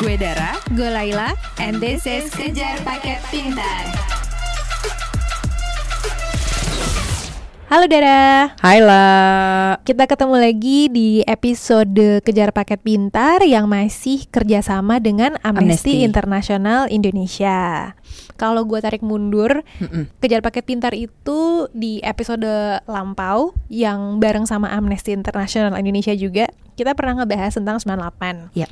Gue Dara, Gue Laila, and this is Kejar Paket Pintar. Halo Dara, Hai La. kita ketemu lagi di episode Kejar Paket Pintar yang masih kerjasama dengan Amnesty, Amnesty. International Indonesia. Kalau gue tarik mundur, Mm-mm. Kejar Paket Pintar itu di episode lampau yang bareng sama Amnesty International Indonesia juga, kita pernah ngebahas tentang 98. Ya.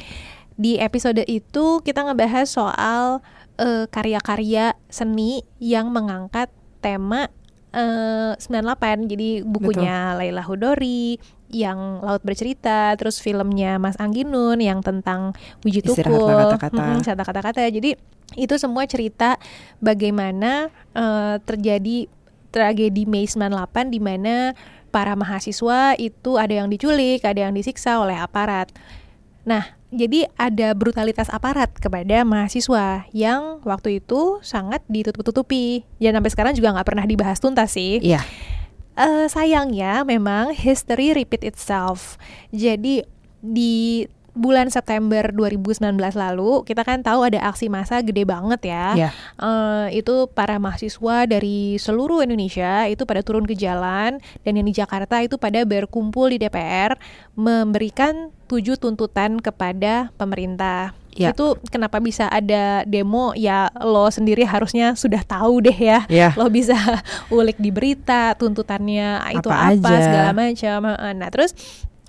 Di episode itu kita ngebahas soal eh, karya-karya seni yang mengangkat tema eh, 98. Jadi bukunya Laila Hudori yang Laut Bercerita, terus filmnya Mas Angginun yang tentang Istirahatlah Tukul, kata-kata. Istirahatlah kata-kata. Jadi itu semua cerita bagaimana eh, terjadi tragedi Mei 98 di mana para mahasiswa itu ada yang diculik, ada yang disiksa oleh aparat. Nah, jadi ada brutalitas aparat kepada mahasiswa yang waktu itu sangat ditutup-tutupi. Dan sampai sekarang juga nggak pernah dibahas tuntas sih. Iya. Eh, sayangnya memang history repeat itself. Jadi di bulan September 2019 lalu kita kan tahu ada aksi massa gede banget ya. Iya. Eh, itu para mahasiswa dari seluruh Indonesia itu pada turun ke jalan dan yang di Jakarta itu pada berkumpul di DPR memberikan tujuh tuntutan kepada pemerintah. Ya. Itu kenapa bisa ada demo ya lo sendiri harusnya sudah tahu deh ya. Ya. Lo bisa ulik di berita tuntutannya itu Apa apa, aja. segala macam. Nah, terus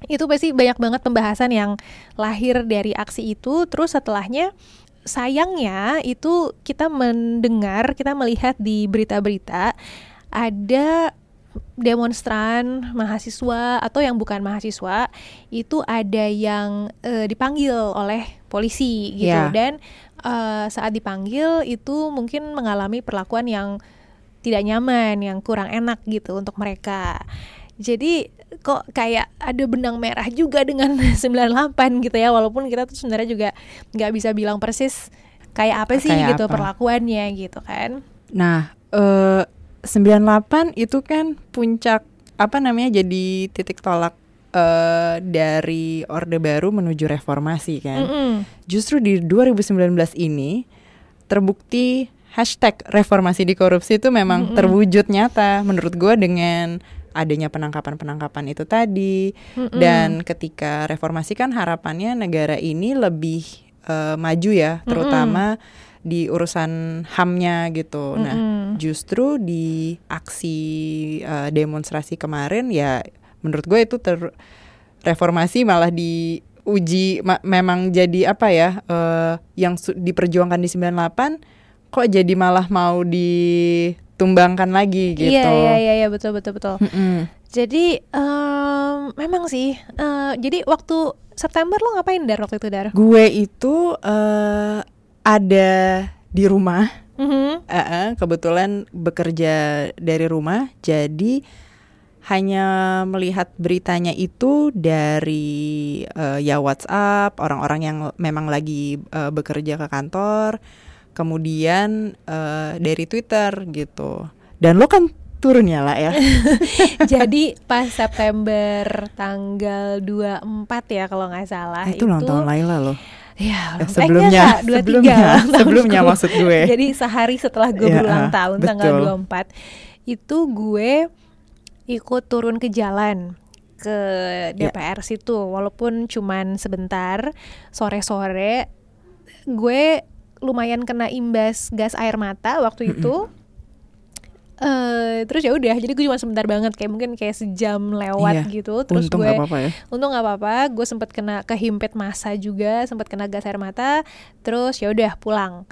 itu pasti banyak banget pembahasan yang lahir dari aksi itu. Terus setelahnya sayangnya itu kita mendengar kita melihat di berita-berita ada demonstran mahasiswa atau yang bukan mahasiswa itu ada yang eh, dipanggil oleh polisi gitu. Ya. dan eh, saat dipanggil itu mungkin mengalami perlakuan yang tidak nyaman yang kurang enak gitu untuk mereka. Jadi kok kayak ada benang merah juga dengan 98 gitu ya walaupun kita tuh sebenarnya juga nggak bisa bilang persis kayak apa sih Kayak gitu apa. perlakuannya gitu kan Nah, eh 98 itu kan puncak apa namanya jadi titik tolak eh dari Orde Baru menuju reformasi kan. Mm-mm. Justru di 2019 ini terbukti hashtag reformasi di korupsi itu memang Mm-mm. terwujud nyata menurut gua dengan adanya penangkapan-penangkapan itu tadi Mm-mm. dan ketika reformasi kan harapannya negara ini lebih eh, maju ya terutama di urusan HAM-nya gitu. Nah, Mm-mm. justru di aksi eh, demonstrasi kemarin ya menurut gue itu ter reformasi malah diuji ma- memang jadi apa ya eh, yang su- diperjuangkan di 98 kok jadi malah mau ditumbangkan lagi gitu. Iya iya iya iya, betul betul betul. Mm-mm. Jadi em, memang sih. eh, jadi waktu September lo ngapain dar waktu itu dar? Gue itu eh, ada di rumah Mhm. Eh, eh, kebetulan bekerja dari rumah, jadi hanya melihat beritanya itu dari eh, ya WhatsApp orang-orang yang memang lagi eh, bekerja ke kantor, kemudian eh, dari Twitter gitu. Dan lo kan turun ya lah ya. Jadi pas September tanggal 24 ya kalau nggak salah itu ulang tahun Laila loh. Ya, Eh, sebelumnya, eh, 23 sebelumnya, tahunku. sebelumnya maksud gue. Jadi sehari setelah gue Ya, berulang ah, tahun tanggal betul. 24 itu gue ikut turun ke jalan ke Ya. DPR situ walaupun cuman sebentar sore-sore gue lumayan kena imbas gas air mata waktu itu. Eh terus ya udah jadi gue cuma sebentar banget kayak mungkin kayak sejam lewat Iya, gitu. Terus Untung gue gak apa-apa ya. untung nggak apa-apa gue sempat kena kehimpit masa juga sempat kena gas air mata. Terus ya udah pulang.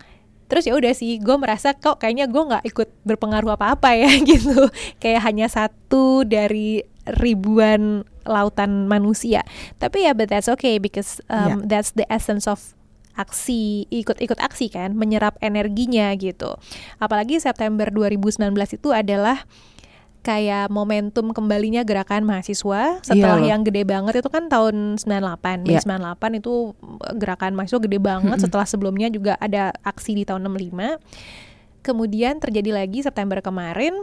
Terus ya udah sih gue merasa kok kayaknya gue nggak ikut berpengaruh apa-apa ya gitu. Kayak hanya satu dari ribuan lautan manusia. Tapi ya but that's okay because um, that's the essence of aksi ikut-ikut aksi kan menyerap energinya gitu. Apalagi September 2019 itu adalah kayak momentum kembalinya gerakan mahasiswa setelah loh. yang gede banget. Itu kan tahun 98 Mei Iya. 98 itu gerakan mahasiswa gede banget. Setelah sebelumnya juga ada aksi di tahun 65 kemudian terjadi lagi September kemarin.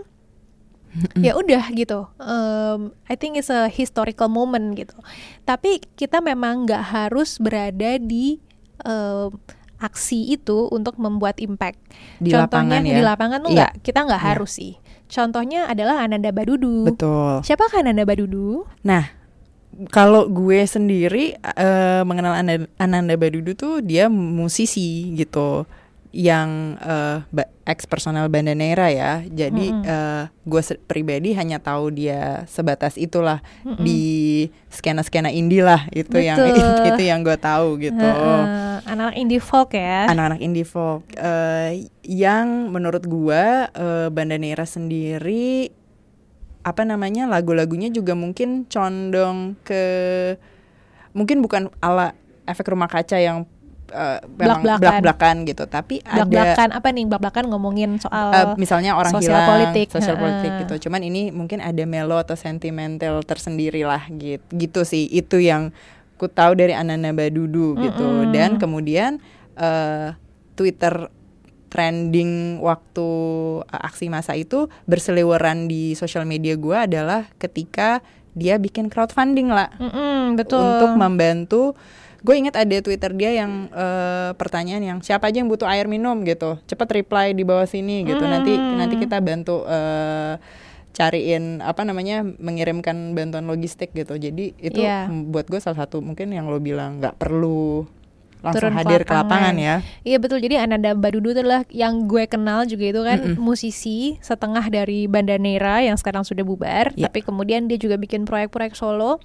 Ya udah gitu. Um, I think it's a historical moment gitu. Tapi kita memang nggak harus berada di em, aksi itu untuk membuat impact. Di Contohnya lapangan ya. di lapangan tuh Iya. nggak kita nggak Iya. harus sih. Contohnya adalah Ananda Badudu. Betul. Siapakah Ananda Badudu? Nah, kalau gue sendiri eh, mengenal Ananda, Ananda Badudu tuh dia musisi gitu yang ba- ex personal Bandanera ya. Jadi Mm-mm. eh, gue pribadi hanya tahu dia sebatas itulah Mm-mm. di skena-skena indie lah itu yang Betul. itu yang gue tahu gitu. Anak-anak indie folk ya. Anak-anak indie folk eh, yang menurut gua eh, Bandanera sendiri apa namanya lagu-lagunya juga mungkin condong ke mungkin bukan ala efek rumah kaca yang eh, memang Blak-blakan. blak-blakan gitu tapi ada Blak-blakan apa nih? Blak-blakan ngomongin soal eh, misalnya orang sosial hilang politik. sosial politik gitu cuman ini mungkin ada melo atau sentimental tersendiri lah gitu gitu sih itu yang ku tahu dari Ananda Badudu gitu Mm-mm. dan kemudian eh, Twitter trending waktu aksi massa itu berseliweran di sosial media gua adalah ketika dia bikin crowdfunding lah Mm-mm, betul. untuk membantu gue ingat ada twitter dia yang eh, pertanyaan yang siapa aja yang butuh air minum gitu cepet reply di bawah sini gitu nanti Hmm. nanti kita bantu eh, cariin apa namanya mengirimkan bantuan logistik gitu jadi itu m- buat gue salah satu mungkin yang lo bilang nggak perlu langsung Turun hadir ke lapangan lapangan. ya Iya betul. Jadi Ananda Badudu itu adalah yang gue kenal juga itu kan Mm-mm. musisi setengah dari Bandanera yang sekarang sudah bubar. Ya. Tapi kemudian dia juga bikin proyek-proyek solo.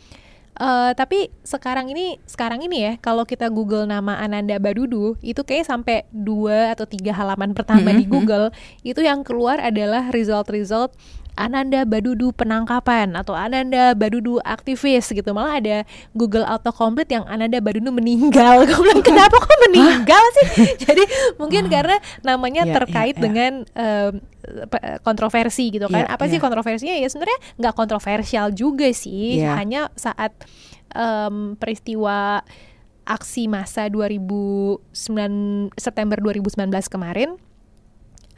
Eh, tapi sekarang ini sekarang ini ya kalau kita Google nama Ananda Badudu itu kayak sampai dua atau tiga halaman pertama di Mm-mm. Google itu yang keluar adalah result-result Ananda Badudu penangkapan atau Ananda Badudu aktivis gitu. Malah ada Google autocomplete yang Ananda Badudu meninggal. Gue bilang kenapa kok meninggal sih? Jadi mungkin karena namanya Iya, terkait iya, iya. dengan pe- kontroversi gitu kan. Iya, apa sih iya. kontroversinya? Ya sebenarnya nggak kontroversial juga sih. Iya. hanya saat em, peristiwa aksi massa 2009 September 2019 kemarin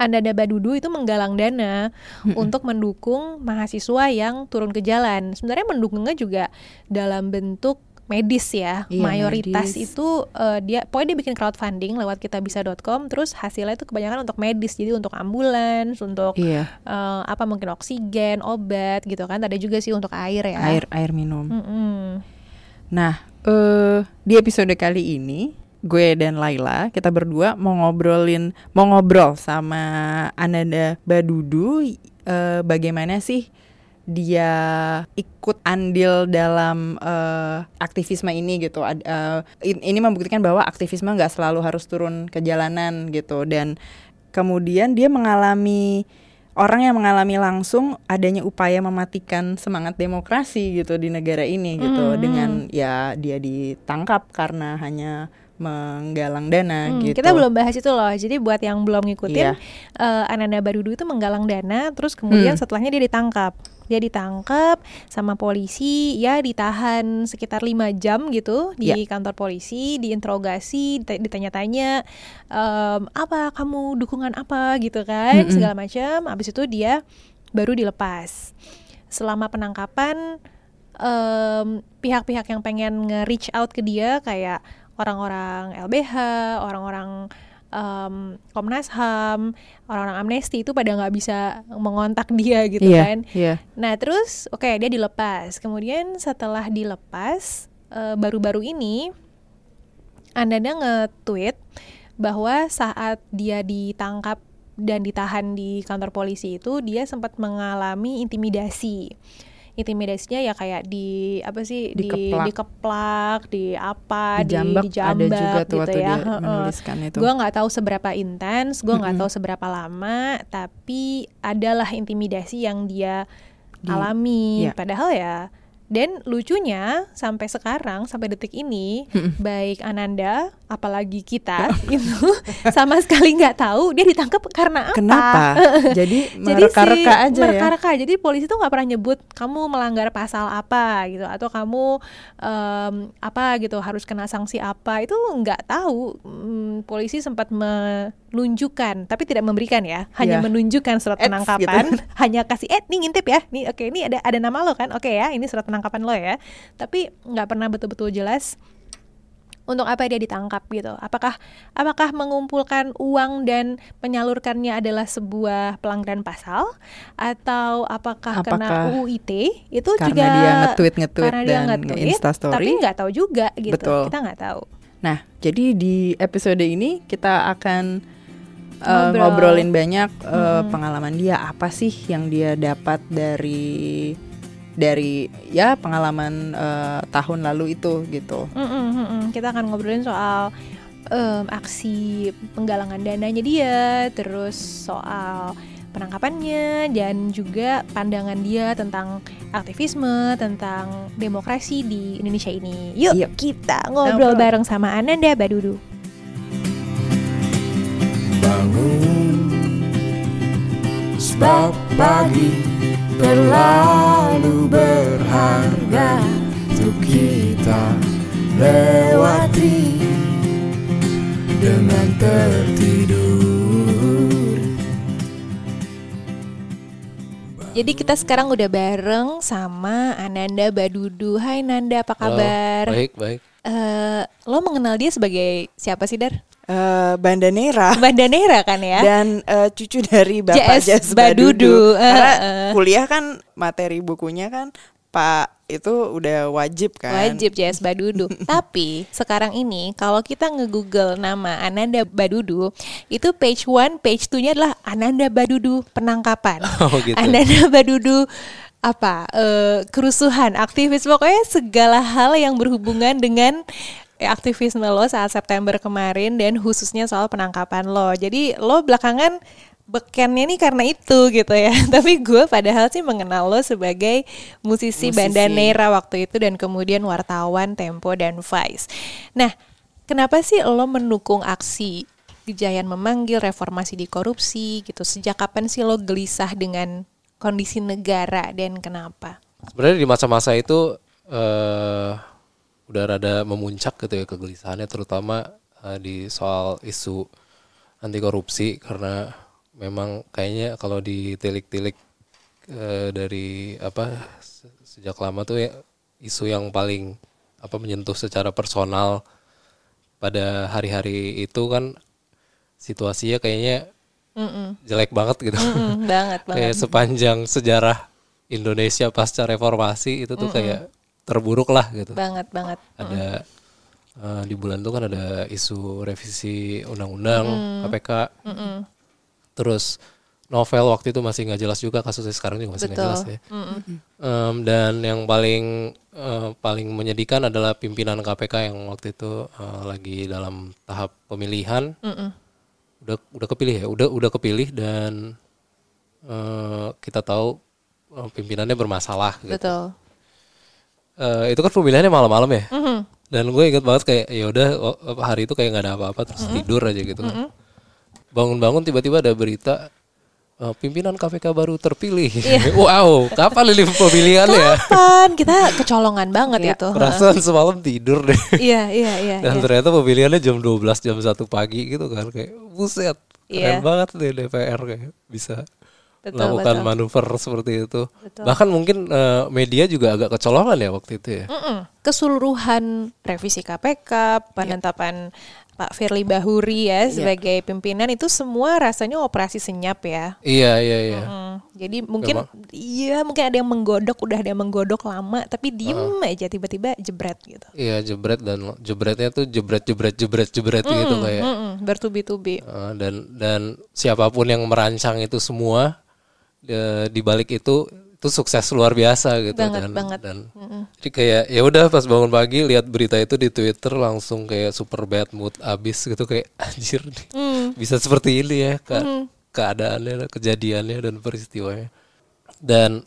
Ananda Badudu itu menggalang dana untuk mendukung mahasiswa yang turun ke jalan. Sebenarnya mendukungnya juga dalam bentuk medis ya. Iya, Mayoritas medis. itu eh, dia pokoknya dia bikin crowdfunding lewat kitabisa.com terus hasilnya itu kebanyakan untuk medis. Jadi untuk ambulans, untuk iya eh, apa mungkin oksigen, obat gitu kan. Ada juga sih untuk air ya. air air minum Mm-mm. Nah, eh di episode kali ini gue dan Laila kita berdua mau ngobrolin mau ngobrol sama Ananda Badudu eh, bagaimana sih dia ikut andil dalam eh, aktivisme ini gitu. In- ini membuktikan bahwa aktivisme nggak selalu harus turun ke jalanan gitu dan kemudian dia mengalami orang yang mengalami langsung adanya upaya mematikan semangat demokrasi gitu di negara ini gitu Mhm. dengan ya dia ditangkap karena hanya menggalang dana Hmm, gitu. Kita belum bahas itu loh. Jadi buat yang belum ngikutin, Iya. eh, Ananda Badudu itu menggalang dana, terus kemudian Hmm. setelahnya dia ditangkap. Dia ditangkap sama polisi, ya ditahan sekitar lima jam gitu di Iya. kantor polisi, diinterogasi, dita- ditanya-tanya em, apa kamu dukungan apa gitu kan, Mm-mm. segala macam. Habis itu dia baru dilepas. Selama penangkapan pihak-pihak yang pengen nge-reach out ke dia kayak orang-orang LBH, orang-orang em, Komnas HAM, orang-orang Amnesty itu pada nggak bisa mengontak dia gitu Iya, kan. iya. Nah terus oke dia dilepas. Kemudian setelah dilepas eh, baru-baru ini Ananda nge-tweet bahwa saat dia ditangkap dan ditahan di kantor polisi itu dia sempat mengalami intimidasi. Intimidasinya ya kayak di apa sih di Dikeplak. dikeplak, di apa, di Dijambak dijambak ada juga tuh gitu waktu ya. dia menuliskan itu. Gue nggak tahu seberapa intens, gue nggak Mm-mm. tahu seberapa lama, tapi adalah intimidasi yang dia Di- alami. iya. Padahal ya, dan lucunya sampai sekarang sampai detik ini, baik Ananda, apalagi kita itu sama sekali nggak tahu dia ditangkap karena apa. Kenapa? Jadi mereka-reka si- aja ya. mereka-reka. Jadi polisi tuh nggak pernah nyebut kamu melanggar pasal apa gitu atau kamu em, apa gitu harus kena sanksi apa itu nggak tahu. Hmm, polisi sempat menunjukkan tapi tidak memberikan ya, hanya Iya. menunjukkan surat Eits, penangkapan, gitu. hanya kasih eh nih ngintip ya, nih oke ini ada ada nama lo kan, oke ya ini surat penangkapan lo ya, tapi nggak pernah betul-betul jelas untuk apa dia ditangkap gitu? Apakah apakah mengumpulkan uang dan menyalurkannya adalah sebuah pelanggaran pasal atau apakah, Apakah kena UU ITE itu karena juga dia nge-tweet nge-tweet karena dia dan nge-tweet, nge-instastory? tapi nggak tahu juga gitu. Betul. Kita nggak tahu. Nah, jadi di episode ini kita akan uh, Ngobrol. ngobrolin banyak uh, pengalaman dia apa sih yang dia dapat dari dari ya pengalaman uh, tahun lalu itu gitu. Mm-mm, mm-mm. Kita akan ngobrolin soal em, aksi penggalangan dananya dia, terus soal penangkapannya dan juga pandangan dia tentang aktivisme, tentang demokrasi di Indonesia ini. Yuk Yuk. kita ngobrol Ngobrol. bareng sama Ananda Badudu. bangun Sebab pagi terlalu berharga Untuk kita lewati Dengan tertidur Jadi kita sekarang udah bareng sama Ananda Badudu. Hai Nanda, apa Halo, kabar? baik, baik. Eh, lo mengenal dia sebagai siapa sih Dar? Uh, Bandanera Bandanera kan ya? dan uh, cucu dari Bapak JS Jas Badudu. Badudu. Eh, Karena kuliah kan materi bukunya kan Pak itu udah wajib kan. Wajib JS Badudu. Tapi sekarang ini kalau kita nge-google nama Ananda Badudu, itu page one, page two-nya adalah Ananda Badudu penangkapan. Oh, gitu. Ananda Badudu apa eh, kerusuhan, aktivis pokoknya segala hal yang berhubungan dengan aktivisme lo saat September kemarin dan khususnya soal penangkapan lo. Jadi lo belakangan bekennya nih karena itu gitu ya. Tapi gue padahal sih mengenal lo sebagai musisi, Musisi. Bandanera waktu itu dan kemudian wartawan Tempo dan Vice. Nah, kenapa sih lo mendukung aksi Gejayan memanggil reformasi di korupsi gitu? Sejak kapan sih lo gelisah dengan kondisi negara dan kenapa? Sebenarnya di masa-masa itu eh udah rada memuncak gitu ya kegelisahannya terutama eh, di soal isu anti korupsi karena memang kayaknya kalau ditilik-tilik eh, dari apa se- sejak lama tuh ya isu yang paling apa menyentuh secara personal pada hari-hari itu kan situasinya kayaknya Mm-mm. jelek banget gitu. Mm-mm, banget banget. kayak sepanjang sejarah Indonesia pasca reformasi itu tuh kayak terburuk lah gitu. banget banget. Ada eh, di bulan itu kan ada isu revisi undang-undang KPK. Terus novel waktu itu masih nggak jelas juga kasusnya sekarang juga masih nggak jelas ya. Em, dan yang paling eh, paling menyedihkan adalah pimpinan KPK yang waktu itu eh, lagi dalam tahap pemilihan Mm-mm. udah udah kepilih ya udah udah kepilih dan eh, kita tahu pimpinannya bermasalah gitu. Betul. Eh, itu kan pemilihannya malam-malam ya Mhm. dan gue inget banget kayak ya udah oh, hari itu kayak nggak ada apa-apa terus tidur aja gitu kan bangun-bangun tiba-tiba ada berita eh, pimpinan KPK baru terpilih wow kapan ini pemilihannya ya Kapan kita kecolongan banget itu. perasaan semalam tidur deh Iya iya iya. dan iya. ternyata pemilihannya jam 12 jam 1 pagi gitu kan kayak buset Iya. keren banget deh DPR kayak bisa Betul, melakukan betul. manuver seperti itu Betul. bahkan mungkin eh, media juga agak kecolongan ya waktu itu ya Mm-mm. Keseluruhan revisi KPK, penetapan Pak Firly Bahuri ya sebagai pimpinan itu semua rasanya operasi senyap ya. iya iya iya Mm, Jadi mungkin iya mungkin ada yang menggodok, udah ada yang menggodok lama, tapi diem aja tiba-tiba jebret gitu. iya jebret dan jebretnya tuh jebret jebret jebret jebret gitu kayak Mm-mm, bertubi-tubi. eh, dan dan siapa pun yang merancang itu semua eh, di balik itu itu sukses luar biasa gitu Banget, dan banget. dan jadi kayak ya udah pas bangun pagi lihat berita itu di Twitter langsung kayak super bad mood abis gitu kayak anjir nih Mm. bisa seperti ini ya ke keadaannya kejadiannya dan peristiwanya. Dan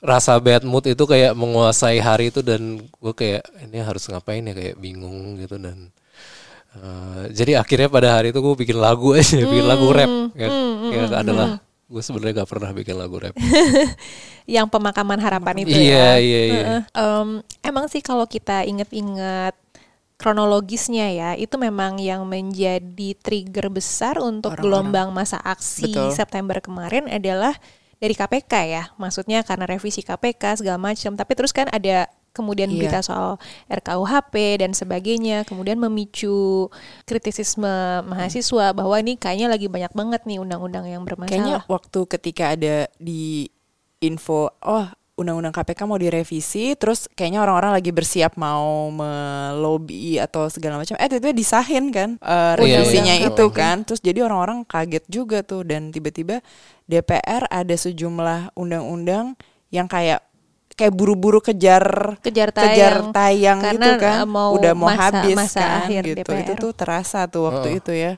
rasa bad mood itu kayak menguasai hari itu dan gue kayak ini harus ngapain ya kayak bingung gitu dan eh, jadi akhirnya pada hari itu gue bikin lagu aja bikin lagu rap ya, ya adalah gue sebenarnya gak pernah bikin lagu rap Yang pemakaman harapan itu Iya, ya. iya, iya. Heeh. Em, emang sih kalau kita inget-inget kronologisnya ya, itu memang yang menjadi trigger besar untuk gelombang masa aksi Betul. September kemarin adalah dari KPK ya. Maksudnya karena revisi KPK segala macam. Tapi terus kan ada kemudian Iya. berita soal RKUHP dan sebagainya, kemudian memicu kritisisme mahasiswa bahwa ini kayaknya lagi banyak banget nih undang-undang yang Kayaknya bermasalah. waktu ketika ada di info, oh undang-undang KPK mau direvisi, terus kayaknya orang-orang lagi bersiap mau melobi atau segala macam. Eh tiba-tiba disahin kan Iya, revisinya iya. itu kan. Terus jadi orang-orang kaget juga tuh dan tiba-tiba DPR ada sejumlah undang-undang yang kayak kayak buru-buru kejar Kejar kejar tayang. tayang Karena, gitu kan. eh, mau Udah mau masa- habis masa kan akhir gitu. DPR. Itu tuh terasa tuh waktu Heeh. itu ya.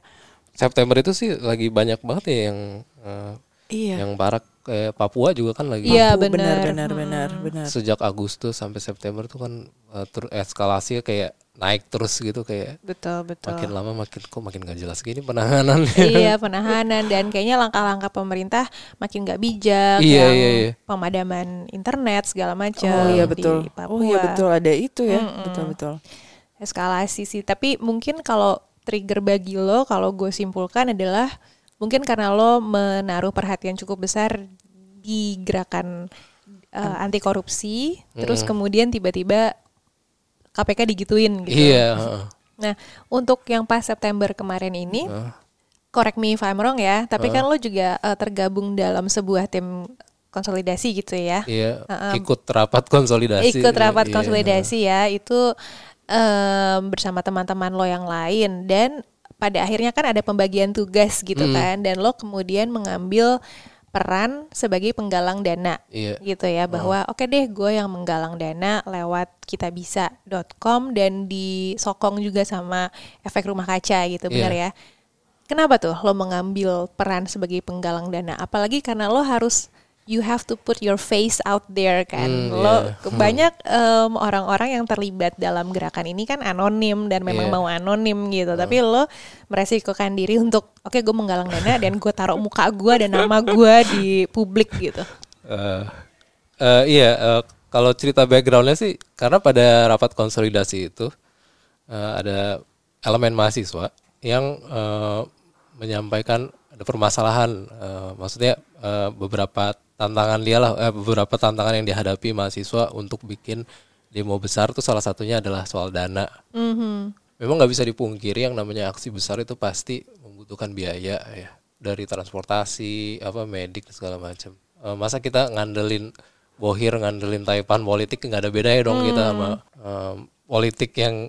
September itu sih lagi banyak banget ya yang eh, Iya. yang barak kayak Papua juga kan lagi Iya, benar. benar benar benar. sejak Agustus sampai September tuh kan eh, ter- eskalasinya kayak naik terus gitu kayak Betul, betul. makin lama makin kok makin gak jelas gini penanganannya. iya penahanan dan kayaknya langkah-langkah pemerintah makin nggak bijak Iya, yang iya, iya. pemadaman internet segala macam Oh iya di betul. Papua. Oh iya betul ada itu ya. Mm-mm. Betul betul. eskalasi sih tapi mungkin kalau trigger bagi lo kalau gue simpulkan adalah mungkin karena lo menaruh perhatian cukup besar di gerakan uh, anti korupsi terus kemudian tiba-tiba KPK digituin gitu Iya. nah untuk yang pas September kemarin ini Heeh. correct me if I'm wrong ya, tapi kan lo juga eh, tergabung dalam sebuah tim konsolidasi gitu ya. Iya, Heeh. ikut rapat konsolidasi. Ikut rapat Iya, konsolidasi ya, itu em, bersama teman-teman lo yang lain dan pada akhirnya kan ada pembagian tugas gitu Hmm. kan dan lo kemudian mengambil peran sebagai penggalang dana Iya. gitu ya bahwa oke deh gue yang menggalang dana lewat kitabisa.com dan disokong juga sama efek rumah kaca gitu Iya. benar ya kenapa tuh lo mengambil peran sebagai penggalang dana apalagi karena lo harus you have to put your face out there kan? Hmm, lo iya. banyak em, orang-orang yang terlibat dalam gerakan ini kan anonim dan memang Iya. mau anonim gitu. Tapi lo meresikokan diri untuk oke gue menggalang dana dan gue taruh muka gue dan nama gue di publik gitu. Eh, eh, iya, eh, kalau cerita backgroundnya sih karena pada rapat konsolidasi itu eh, ada elemen mahasiswa yang eh, menyampaikan ada permasalahan, eh, maksudnya eh, beberapa tantangan dia lah, eh, beberapa tantangan yang dihadapi mahasiswa untuk bikin demo besar itu salah satunya adalah soal dana. Memang nggak bisa dipungkiri yang namanya aksi besar itu pasti membutuhkan biaya ya dari transportasi, apa medik segala macam. Eh, masa kita ngandelin bohir, ngandelin taipan politik nggak ada bedanya dong kita sama em, politik yang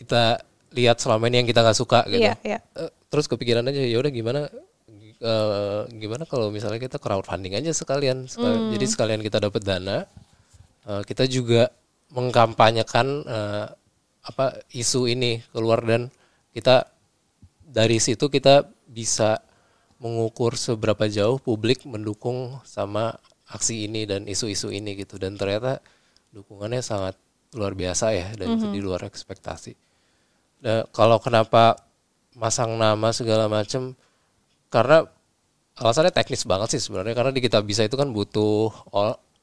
kita lihat selama ini yang kita nggak suka gitu. Iya, iya. Eh, terus kepikiran aja ya udah gimana eh, gimana kalau misalnya kita crowdfunding aja sekalian, sekalian- jadi sekalian kita dapat dana, eh, kita juga mengkampanyekan eh, apa isu ini keluar dan kita dari situ kita bisa mengukur seberapa jauh publik mendukung sama aksi ini dan isu-isu ini gitu. Dan ternyata dukungannya sangat luar biasa ya dan itu di luar ekspektasi. Nah, kalau kenapa masang nama segala macam karena alasannya teknis banget sih sebenarnya karena di kita bisa itu kan butuh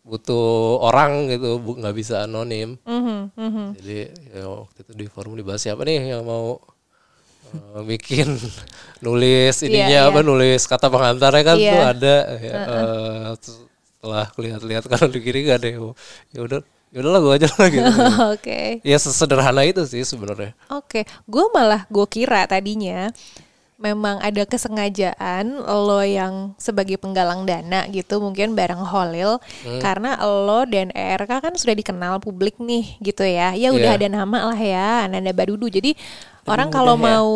butuh orang gitu nggak bisa anonim Mhm, mhm. jadi ya waktu itu di forum dibahas siapa nih yang mau eh, bikin nulis ininya Iya, apa iya. nulis kata pengantarnya kan Iya. tuh ada ya, eh, terus setelah lihat-lihat karena di kiri gak ada ya udah ya udahlah gue aja lah gitu Oke. ya sesederhana itu sih sebenarnya Oke, gue malah gue kira tadinya memang ada kesengajaan lo yang sebagai penggalang dana gitu mungkin bareng Holil Hmm. karena lo dan ERK kan sudah dikenal publik nih gitu ya ya udah Iya. ada nama lah ya Ananda Badudu jadi orang kalau ya. mau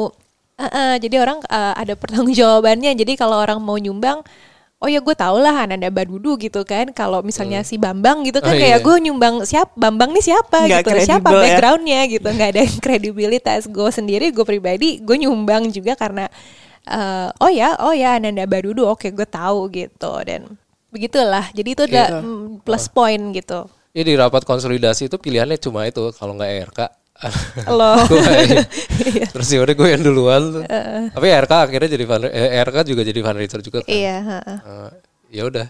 Eh, eh, jadi orang eh, ada pertanggungjawabannya jadi kalau orang mau nyumbang oh ya gue tau lah Ananda Badudu gitu kan. Kalau misalnya si Bambang gitu kan Oh, kayak iya. gue nyumbang siapa Bambang nih siapa Nggak gitu. Siapa ya. backgroundnya gitu. Nggak ada kredibilitas. Gue sendiri gue pribadi gue nyumbang juga karena eh, oh ya oh ya Ananda Badudu. Oke gue tahu gitu. Dan begitulah. Jadi itu ada Gitu. mm, plus point gitu. Ya di rapat konsolidasi itu pilihannya cuma itu. Kalau nggak ERK lo. Gua- terus ya udah gue yang duluan tuh. tapi ERK akhirnya jadi fund, eh, ERK juga jadi fundraiser juga kan. Iya heeh. Eh, ya udah.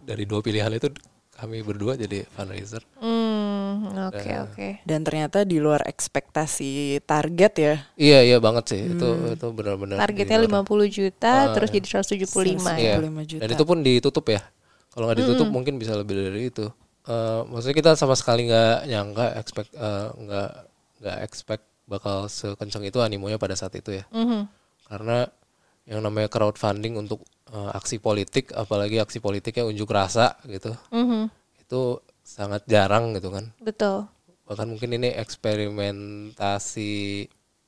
Dari dua pilihan itu kami berdua jadi fundraiser hmm oke Nah. oke. Dan ternyata di luar ekspektasi target ya. iya iya banget sih. Itu itu benar-benar targetnya di luar- 50 juta terus jadi 175 Iya. ya 25 juta. dan itu pun ditutup ya. Kalau nggak ditutup mungkin bisa lebih dari itu. Eh, maksudnya kita sama sekali nggak nyangka expect eh, nggak nggak expect bakal sekencang itu animonya pada saat itu ya Mhm. karena yang namanya crowdfunding untuk eh, aksi politik apalagi aksi politik yang unjuk rasa gitu Mhm. itu sangat jarang gitu kan Betul. bahkan mungkin ini eksperimentasi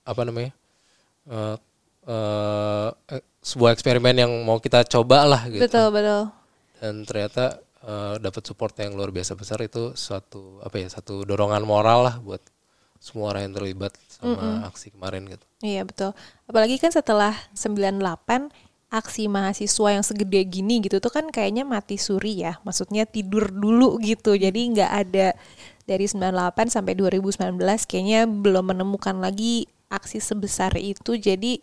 apa namanya Eh, eh, eh, sebuah eksperimen yang mau kita coba lah gitu Betul, betul. dan ternyata eh, dapat support yang luar biasa besar itu suatu apa ya satu dorongan moral lah buat semua orang yang terlibat sama aksi kemarin gitu Iya, betul. Apalagi kan setelah 98 aksi mahasiswa yang segede gini gitu tuh kan kayaknya mati suri ya. Maksudnya tidur dulu gitu. Jadi nggak ada dari 98 sampai 2019 kayaknya belum menemukan lagi aksi sebesar itu. Jadi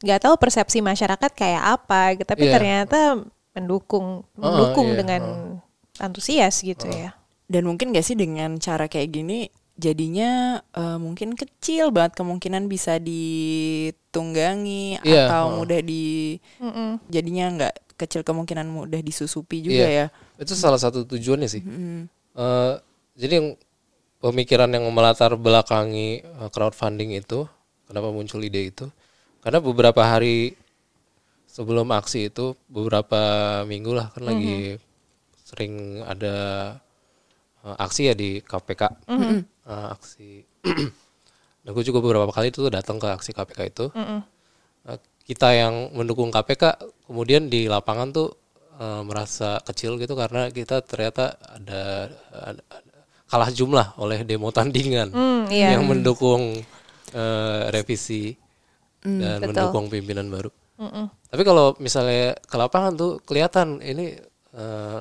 nggak tahu persepsi masyarakat kayak apa, tapi Iya. ternyata mendukung mendukung iya, dengan antusias gitu ya. Dan mungkin gak sih dengan cara kayak gini jadinya eh, mungkin kecil banget kemungkinan bisa ditunggangi Iya, atau mudah di Mm-mm. jadinya nggak kecil kemungkinan mudah disusupi juga Iya. ya. itu salah satu tujuannya sih Mm. Eh, jadi yang pemikiran yang melatar belakangi eh, crowdfunding itu kenapa muncul ide itu karena beberapa hari sebelum aksi itu beberapa minggu lah kan lagi sering ada eh, aksi ya di KPK Eh, aksi dan gue juga beberapa kali itu tuh datang ke aksi KPK itu Mm-mm. Eh, kita yang mendukung KPK kemudian di lapangan tuh eh, merasa kecil gitu karena kita ternyata ada, ada- ada- kalah jumlah oleh demo tandingan Hmm, iya. yang mendukung eh, revisi dan betul. mendukung pimpinan baru. Mm-mm. Tapi kalau misalnya ke lapangan tuh kelihatan ini eh,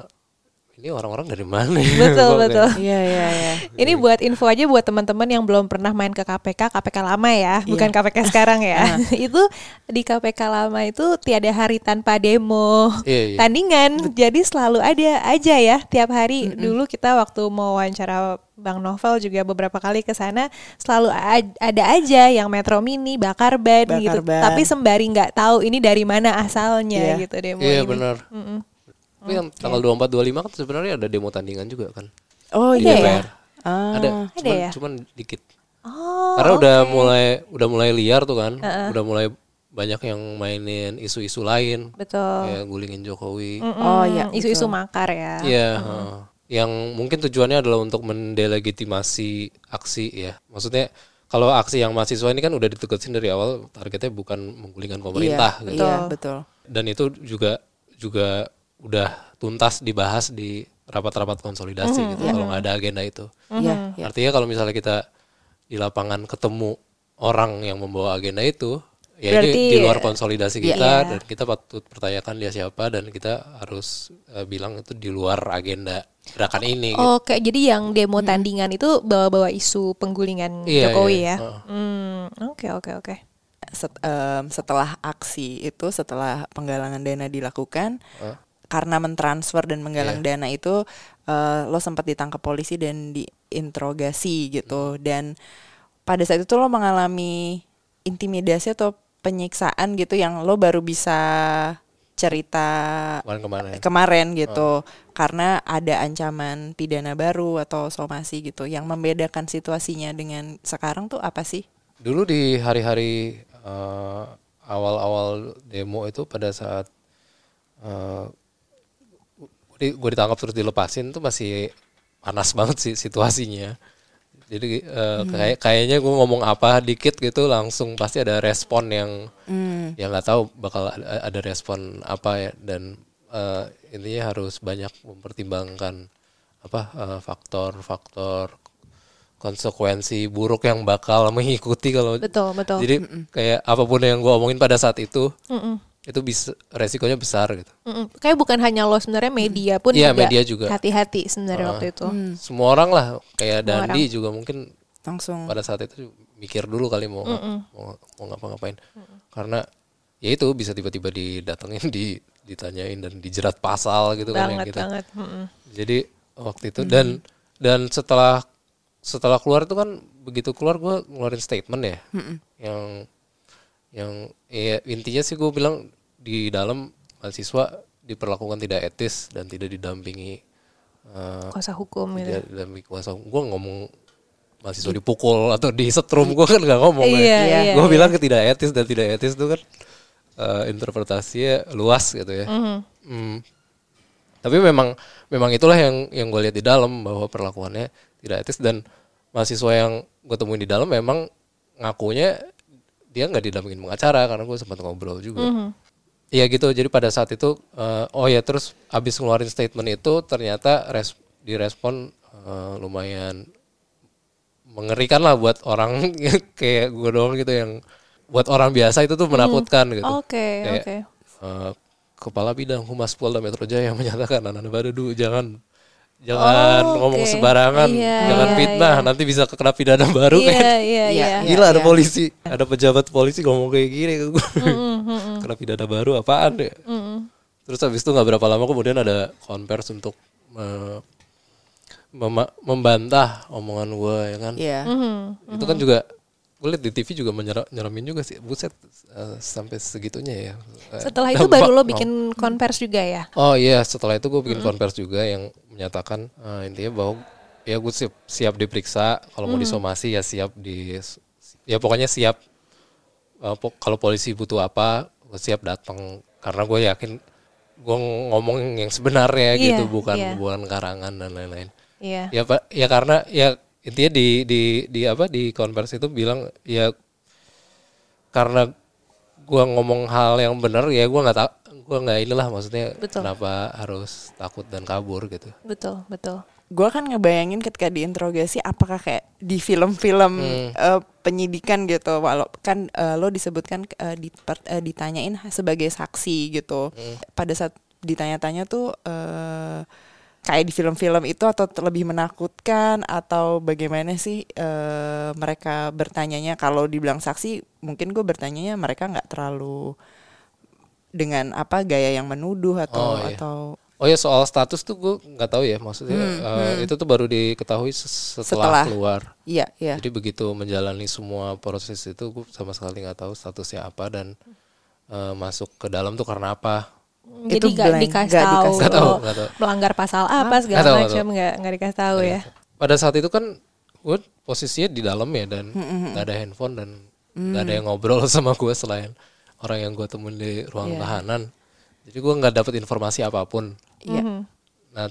ini orang-orang dari mana? ya? Betul, betul. Iya iya iya. Ini buat info aja buat teman-teman yang belum pernah main ke KPK, KPK lama ya, bukan KPK sekarang ya. itu di KPK lama itu tiada hari tanpa demo Iya, iya. tandingan, jadi selalu ada aja ya tiap hari. Dulu kita waktu mau wawancara Bang Novel juga beberapa kali ke sana selalu ada aja yang Metro Mini bakar ban Bakar gitu. ban. Tapi sembari nggak tahu ini dari mana asalnya Iya. gitu demo Iya ini. benar. Mm-mm. Tapi yang tanggal 24 25 kan sebenarnya ada demo tandingan juga kan. Oh Di iya ya. DPR. Ah. Ada, Ada cuman, ya? cuman dikit. Oh, Karena udah oke. mulai udah mulai liar tuh kan, udah mulai banyak yang mainin isu-isu lain, betul. kayak gulingin Jokowi. Mm-mm, Oh, iya, isu-isu makar ya. Iya, heeh. yang mungkin tujuannya adalah untuk mendelegitimasi aksi ya. Maksudnya kalau aksi yang mahasiswa ini kan udah ditegasin dari awal targetnya bukan menggulingkan pemerintah iya, gitu. Iya betul. Dan itu juga juga udah tuntas dibahas di rapat-rapat konsolidasi gitu. Kalau nggak ada agenda itu. Iya iya. Artinya kalau misalnya kita di lapangan ketemu orang yang membawa agenda itu, ya Berarti- ini di luar konsolidasi kita Iya. dan kita patut pertanyakan dia siapa dan kita harus eh, bilang itu di luar agenda gerakan ini. gitu. Oke, jadi yang demo tandingan itu bawa-bawa isu penggulingan Iya, Jokowi iya. ya. Heeh. Hmm, oke oke oke. Set- setelah aksi itu, setelah penggalangan dana dilakukan, karena mentransfer dan menggalang Iya. dana itu, eh, lo sempat ditangkap polisi dan diinterogasi gitu. Dan pada saat itu lo mengalami intimidasi atau penyiksaan gitu yang lo baru bisa cerita Kemarin-kemarin. kemarin gitu karena ada ancaman pidana baru atau somasi gitu yang membedakan situasinya dengan sekarang tuh apa sih? Dulu di hari-hari eh, awal-awal demo itu pada saat eh, gue ditangkap terus dilepasin tuh masih panas banget sih situasinya. Jadi eh, kayak kayaknya gue ngomong apa dikit gitu langsung pasti ada respon yang Hmm. yang nggak tahu bakal ada, ada respon apa ya dan eh, intinya harus banyak mempertimbangkan apa eh, faktor-faktor konsekuensi buruk yang bakal mengikuti kalau Betul betul. jadi kayak apa pun yang gue omongin pada saat itu Mm-mm. Itu bisa resikonya besar gitu Mm-mm. Kayak bukan hanya lo sebenarnya media pun Iya, juga media juga. hati-hati sebenarnya waktu itu. semua orang lah kayak Semua Dandi juga mungkin Langsung pada saat itu mikir dulu kali mau mau, mau ngapa-ngapain karena ya itu bisa tiba-tiba didatengin di ditanyain dan dijerat pasal gitu kan yang Banget kita banget. Mm-mm. jadi waktu itu dan dan setelah setelah keluar itu kan begitu keluar gue ngeluarin statement ya yang yang ya intinya sih gue bilang di dalam mahasiswa diperlakukan tidak etis dan tidak didampingi eh, kuasa hukum gitu. dia dalam kuasa gue ngomong mahasiswa dipukul atau di setrum gue kan nggak ngomong Iya, ya. iya, gue iya. bilang tidak etis dan tidak etis itu kan eh, interpretasinya luas gitu ya. Mhm. Hmm. Tapi memang memang itulah yang yang gue lihat di dalam bahwa perlakuannya tidak etis dan mahasiswa yang gue temuin di dalam memang ngakunya dia nggak didampingin pengacara karena gue sempat ngobrol juga. Mhm. Iya gitu. Jadi pada saat itu eh, oh ya terus abis ngeluarin statement itu ternyata res, direspon eh, lumayan mengerikan lah buat orang kayak gue doang gitu yang buat orang biasa itu tuh menakutkan gitu. Oke, Kayak, oke. eh, kepala bidang humas Polda Metro Jaya menyatakan anak baru jangan jangan Oh, ngomong oke. sembarangan, Iya, jangan iya, fitnah, iya. nanti bisa kena pidana baru Iya, kan. iya, Iya, iya. iya. Gila ada polisi, ada pejabat polisi ngomong kayak gini ke gue. Kena pidana baru apaan ya? mm-mm. Terus habis itu nggak berapa lama kemudian ada konvers untuk eh, mema- membantah omongan gue ya kan. Iya. Mhm. Itu kan juga gue liat di TV juga menyera- nyeremin juga sih. Buset eh, sampai segitunya ya. Eh, Setelah itu dampak- baru lo oh. bikin konvers juga ya? Oh iya, setelah itu gue bikin konvers juga yang menyatakan eh, intinya bahwa ya gue siap, siap diperiksa, kalau mau disomasi ya siap di ya pokoknya siap eh, po- kalau polisi butuh apa, gue siap datang karena gue yakin gue ngomong yang sebenarnya Iya, gitu, bukan iya. bukan karangan dan lain-lain. Iya. Ya pak, ya karena ya intinya di di di apa di konvers itu bilang ya karena gua ngomong hal yang benar ya gua nggak tak gua nggak inilah maksudnya Betul. kenapa harus takut dan kabur gitu. Betul, betul. Gue kan ngebayangin ketika diinterogasi apakah kayak di film-film eh, penyidikan gitu, walau kan eh, lo disebutkan eh, diper- eh, ditanyain sebagai saksi gitu. Pada saat ditanya-tanya tuh eh, kayak di film-film itu atau lebih menakutkan atau bagaimana sih eh, mereka bertanyanya? Kalau dibilang saksi, mungkin gue bertanyanya mereka nggak terlalu dengan apa gaya yang menuduh atau Oh, iya. atau Oh ya soal status tuh gue nggak tahu ya maksudnya eh, itu tuh baru diketahui setelah, Setelah. keluar. iya iya Jadi begitu menjalani semua proses itu gue sama sekali nggak tahu statusnya apa dan eh, masuk ke dalam tuh karena apa. Jadi Itu nggak blank, dikasih nggak tahu, dikasih Nggak tahu, lo nggak tahu. melanggar pasal apa segala macam nggak nggak dikasih tahu ya. Pada saat itu kan gue posisinya di dalam ya dan nggak ada handphone dan nggak ada yang ngobrol sama gue selain orang yang gue temuin di ruang tahanan. Jadi gue nggak dapet informasi apa pun. iya Mhm. Nah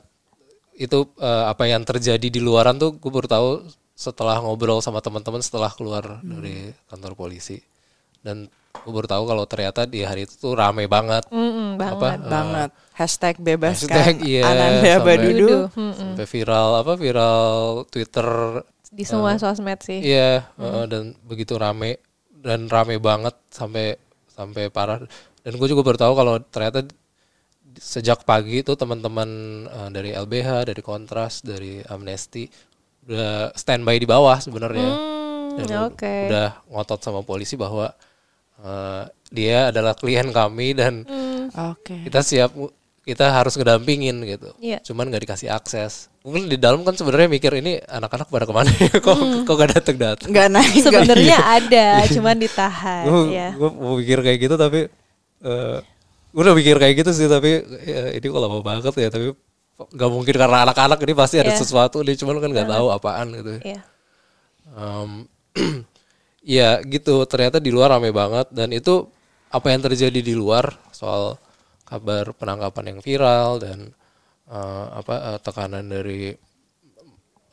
itu eh, apa yang terjadi di luaran tuh gue baru tahu setelah ngobrol sama teman-teman setelah keluar dari kantor polisi dan gue baru tahu kalau ternyata di hari itu tuh rame banget. Mm-mm, banget. Apa? banget hashtag bebaskan Hashtag, iya, Ananda sampai- Badudu Dudu, mm-mm. Sampai viral apa viral Twitter Di semua sosmed sih. Iya, heeh, dan begitu rame dan rame banget sampai sampai parah. Dan gue juga baru tahu kalau ternyata sejak pagi itu teman-teman eh, dari LBH, dari Kontras, dari Amnesty udah standby di bawah sebenarnya. Dan u- oke. udah ngotot sama polisi bahwa eh, dia adalah klien kami dan Hmm, oke kita siap kita harus ngedampingin gitu. Iya. Cuman nggak dikasih akses. Mungkin di dalam kan sebenarnya mikir ini anak-anak pada ke mana ya? kok Hmm. kok gak datang datang? nggak naik Sebenarnya ada, cuman ditahan gue ya. mau mikir kayak gitu tapi eh gue udah mikir kayak gitu sih tapi ya, ini kok lama banget ya tapi nggak mungkin karena anak-anak ini pasti ada Iya. sesuatu nih cuman kan nggak tahu apaan gitu Iya. Em, ya gitu ternyata di luar rame banget dan itu apa yang terjadi di luar soal kabar penangkapan yang viral dan eh, apa eh, tekanan dari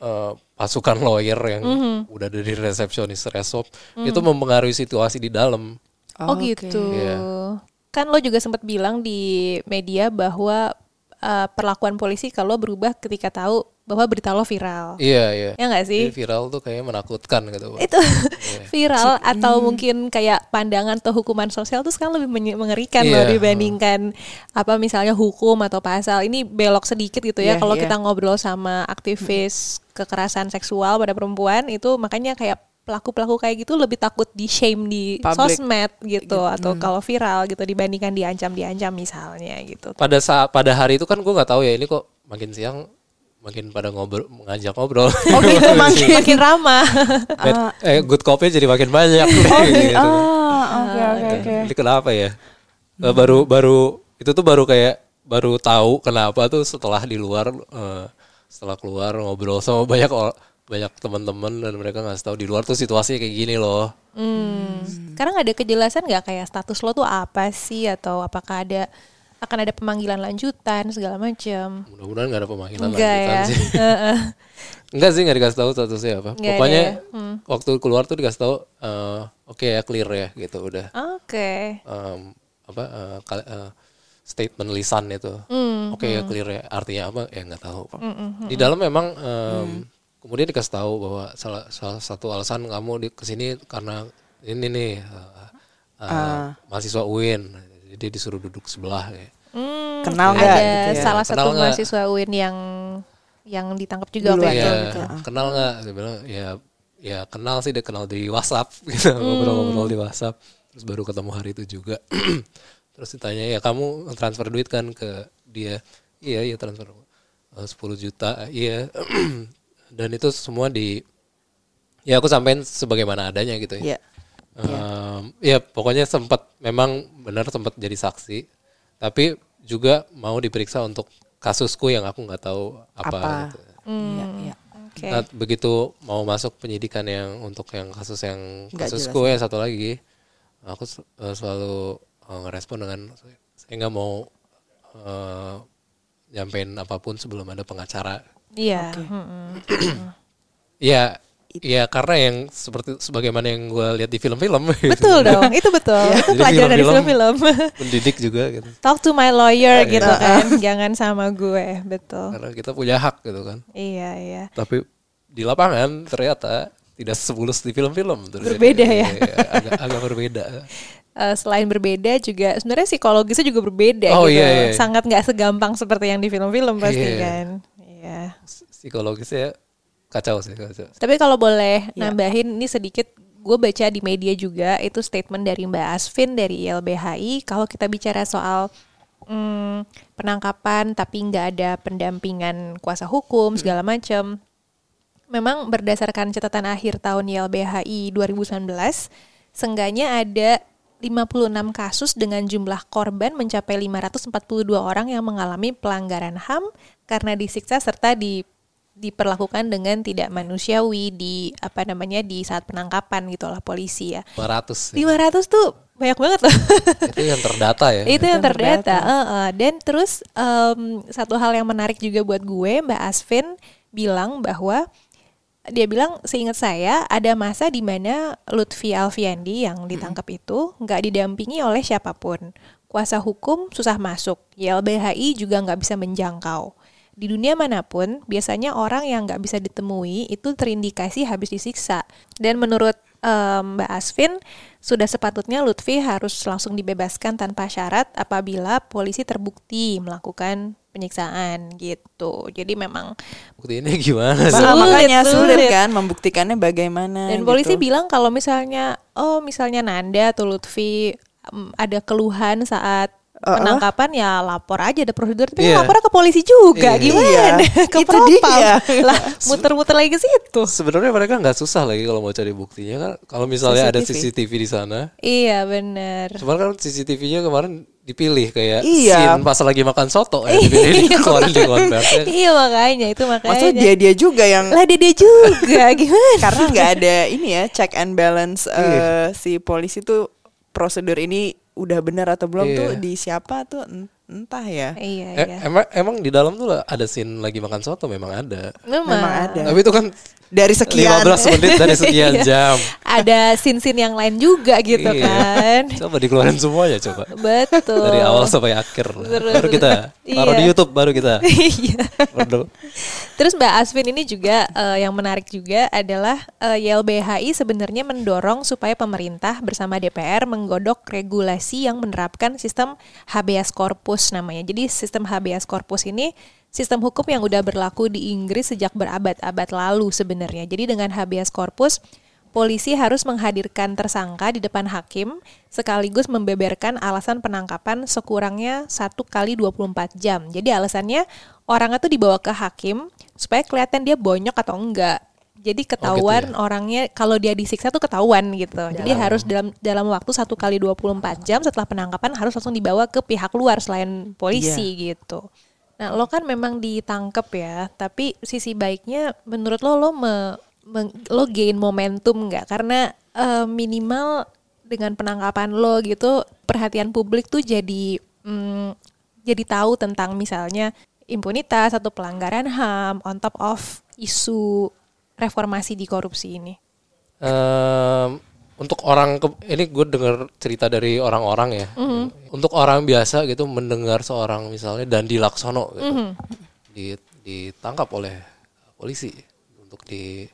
eh, pasukan lawyer yang Mhm. udah dari resepsionis resop itu mempengaruhi situasi di dalam Oh, Oke. gitu. Iya. Kan lo juga sempat bilang di media bahwa uh, perlakuan polisi kalau berubah ketika tahu bahwa berita lo viral. iya iya Ya nggak sih? Jadi viral tuh kayaknya menakutkan gitu Itu viral atau mungkin kayak pandangan atau hukuman sosial tuh sekarang lebih mengerikan loh Iya. dibandingkan apa misalnya hukum atau pasal. Ini belok sedikit gitu ya Iya, kalau iya. kita ngobrol sama aktivis kekerasan seksual pada perempuan itu makanya kayak pelaku-pelaku kayak gitu lebih takut di shame di Public. sosmed gitu atau kalau viral gitu dibandingkan diancam-diancam misalnya gitu. pada saat pada hari itu kan gue nggak tahu ya ini kok makin siang makin pada ngobrol ngajak ngobrol oh gitu makin Makin ramah. Bad- eh good copy jadi makin banyak gitu. oh oke oke oke Ini kenapa ya? Eh, baru baru itu tuh baru kayak baru tahu kenapa tuh setelah di luar eh, setelah keluar ngobrol sama banyak banyak teman-teman dan mereka ngasih tahu di luar tuh situasinya kayak gini loh. Hmm. Sekarang ada kejelasan nggak kayak status lo tuh apa sih atau apakah ada akan ada pemanggilan lanjutan segala macam? Mudah-mudahan nggak ada pemanggilan Enggak lanjutan ya. sih. Enggak sih nggak dikasih tahu statusnya apa. Nggak ada Pokoknya ya? Hmm. waktu keluar tuh dikasih tahu eh, oke ya clear ya gitu udah. Oke. Em, apa eh, kal- eh, statement lisan itu. Hmm, Oke ya clear ya artinya apa ya nggak tahu. Di dalam memang em, kemudian dikasih tahu bahwa salah salah satu alasan kamu di ke sini karena ini nih eh, eh, mahasiswa UIN jadi disuruh duduk sebelah kayak. Hmm, Kenal ada nggak gitu ya? salah Kenal satu nggak? mahasiswa UIN yang yang ditangkap juga Dulu waktu ya. itu. Iya, gitu. kenal nggak? Saya bilang ya ya kenal sih dia kenal di WhatsApp gitu ngobrol-ngobrol di WhatsApp terus baru ketemu hari itu juga terus ditanya ya kamu transfer duit kan ke dia iya iya transfer eh, 10 juta iya dan itu semua di ya aku sampein sebagaimana adanya gitu ya Iya. Em, ya pokoknya sempat memang benar sempat jadi saksi tapi juga mau diperiksa untuk kasusku yang aku nggak tahu apa, Apa? gitu. Iya, iya. Oke. Nah, begitu mau masuk penyidikan yang untuk yang kasus yang Nggak kasusku ya satu lagi, aku eh, selalu ngerespon dengan saya nggak mau eh, nyampein apa pun sebelum ada pengacara. Iya. mm-mm. Iya, iya karena yang seperti sebagaimana yang gue lihat di film-film. gitu. Betul dong, itu betul. itu Jadi pelajaran dari film-film. Mendidik juga gitu. Talk to my lawyer Iya. gitu kan, jangan sama gue, betul. Karena kita punya hak gitu kan. Iya iya. Tapi di lapangan ternyata tidak semulus di film-film. Terus Berbeda ya? iya, agak, agak berbeda. Eh, selain berbeda juga sebenarnya psikologisnya juga berbeda Oh, gitu. iya, iya. Sangat nggak segampang seperti yang di film-film pasti Iya. kan. Iya. Psikologisnya kacau sih kacau. Tapi kalau boleh Iya. nambahin ini sedikit gue baca di media juga itu statement dari Mbak Asvin dari YLBHI kalau kita bicara soal hmm, penangkapan tapi nggak ada pendampingan kuasa hukum segala macam. Memang berdasarkan catatan akhir tahun YLBHI 2019, seenggaknya ada 56 kasus dengan jumlah korban mencapai 542 orang yang mengalami pelanggaran HAM karena disiksa serta di diperlakukan dengan tidak manusiawi di apa namanya di saat penangkapan gitu lah polisi ya. 500 nih. 500 tuh banyak banget loh. itu yang terdata ya. itu yang yang terdata. terdata. eh, eh. Dan terus em, satu hal yang menarik juga buat gue, Mbak Asvin bilang bahwa dia bilang seingat saya ada masa di mana Lutfi Alfiandi yang ditangkap itu nggak didampingi oleh siapa pun. Kuasa hukum susah masuk, YLBHI juga nggak bisa menjangkau. Di dunia mana pun, biasanya orang yang nggak bisa ditemui itu terindikasi habis disiksa. Dan menurut em, Mbak Asvin, sudah sepatutnya Lutfi harus langsung dibebaskan tanpa syarat apabila polisi terbukti melakukan penyiksaan gitu. Jadi memang Bukti ini gimana sih? Nah, Sulit, makanya sulit, sulit. kan membuktikannya bagaimana. dan polisi gitu. bilang kalau misalnya oh misalnya Nanda atau Lutfi em, ada keluhan saat. Penangkapan ya lapor aja ada prosedur tapi Iya. lapor ke polisi juga Iya. gimana Iya, ke itu dia. lah muter-muter lagi ke situ Sebenarnya mereka nggak susah lagi kalau mau cari buktinya kan. Kalau misalnya ada CCTV. CCTV di sana, iya bener cuman kan CCTV-nya kemarin dipilih kayak Iya. scene pas lagi makan soto ya dipilih dikeluarin di konversi. iya makanya itu makanya Maksudnya dia dia juga yang lah dia, dia juga gimana karena nggak ada ini ya check and balance eh, si polisi tuh prosedur ini udah benar atau belum Iya. tuh di siapa tuh entah ya. iya Eh, iya emang emang di dalam tuh ada scene lagi makan soto memang ada. memang, memang ada. Tapi itu kan Dari sekian 15 menit dari sekian Iya. jam. ada sin-sin yang lain juga gitu Iya. kan Coba dikeluarin semuanya coba. betul Dari awal sampai akhir. Terus- baru kita taruh di. YouTube baru kita. iya. Terus Mbak Asvin ini juga eh, yang menarik juga adalah eh, YLBHI sebenarnya mendorong supaya pemerintah bersama DPR menggodok regulasi yang menerapkan sistem habeas corpus namanya. Jadi sistem habeas corpus ini sistem hukum yang udah berlaku di Inggris sejak berabad-abad lalu sebenarnya. Jadi dengan habeas corpus polisi harus menghadirkan tersangka di depan hakim sekaligus membeberkan alasan penangkapan sekurangnya satu kali 24 jam. Jadi alasannya orangnya tuh dibawa ke hakim supaya kelihatan dia bonyok atau enggak. Jadi ketahuan ya? orangnya kalau dia disiksa tuh ketahuan gitu. Jadi harus dalam dalam waktu satu kali 24 jam setelah penangkapan harus langsung dibawa ke pihak luar selain polisi gitu. Nah, lo kan memang ditangkep ya, tapi sisi baiknya menurut lo lo me, me- lo gain momentum nggak? Karena eh, minimal dengan penangkapan lo gitu, perhatian publik tuh jadi mm, jadi tahu tentang misalnya impunitas atau pelanggaran HAM on top of isu reformasi di korupsi ini. Em, untuk orang ke- ini gue dengar cerita dari orang-orang ya. Untuk orang biasa gitu mendengar seorang misalnya Dandi Laksono gitu, di- ditangkap oleh polisi untuk di,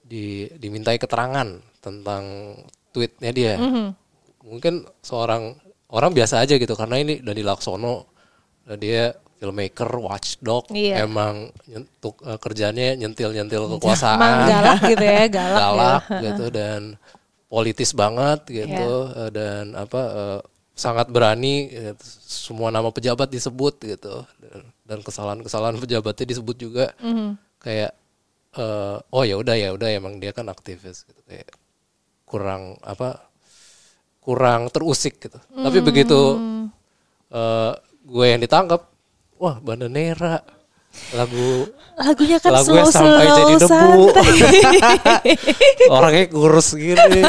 di dimintai keterangan tentang tweetnya dia. Mungkin seorang orang biasa aja gitu karena ini Dandi Laksono dan dia filmmaker, watchdog, Iya. emang nyentuk eh, kerjanya nyentil-nyentil Emang kekuasaan. galak gitu ya, galak, galak ya. gitu dan politis banget gitu eh, dan apa eh, sangat berani gitu. semua nama pejabat disebut gitu. Dan, kesalahan-kesalahan pejabatnya disebut juga. Kayak eh, oh ya udah ya udah emang dia kan aktivis gitu. Kayak kurang apa kurang terusik gitu. Tapi begitu eh, gue yang ditangkap wah Bandanera lagu Lagunya kan Lagunya slow sampai slow jadi debu. orangnya kurus gini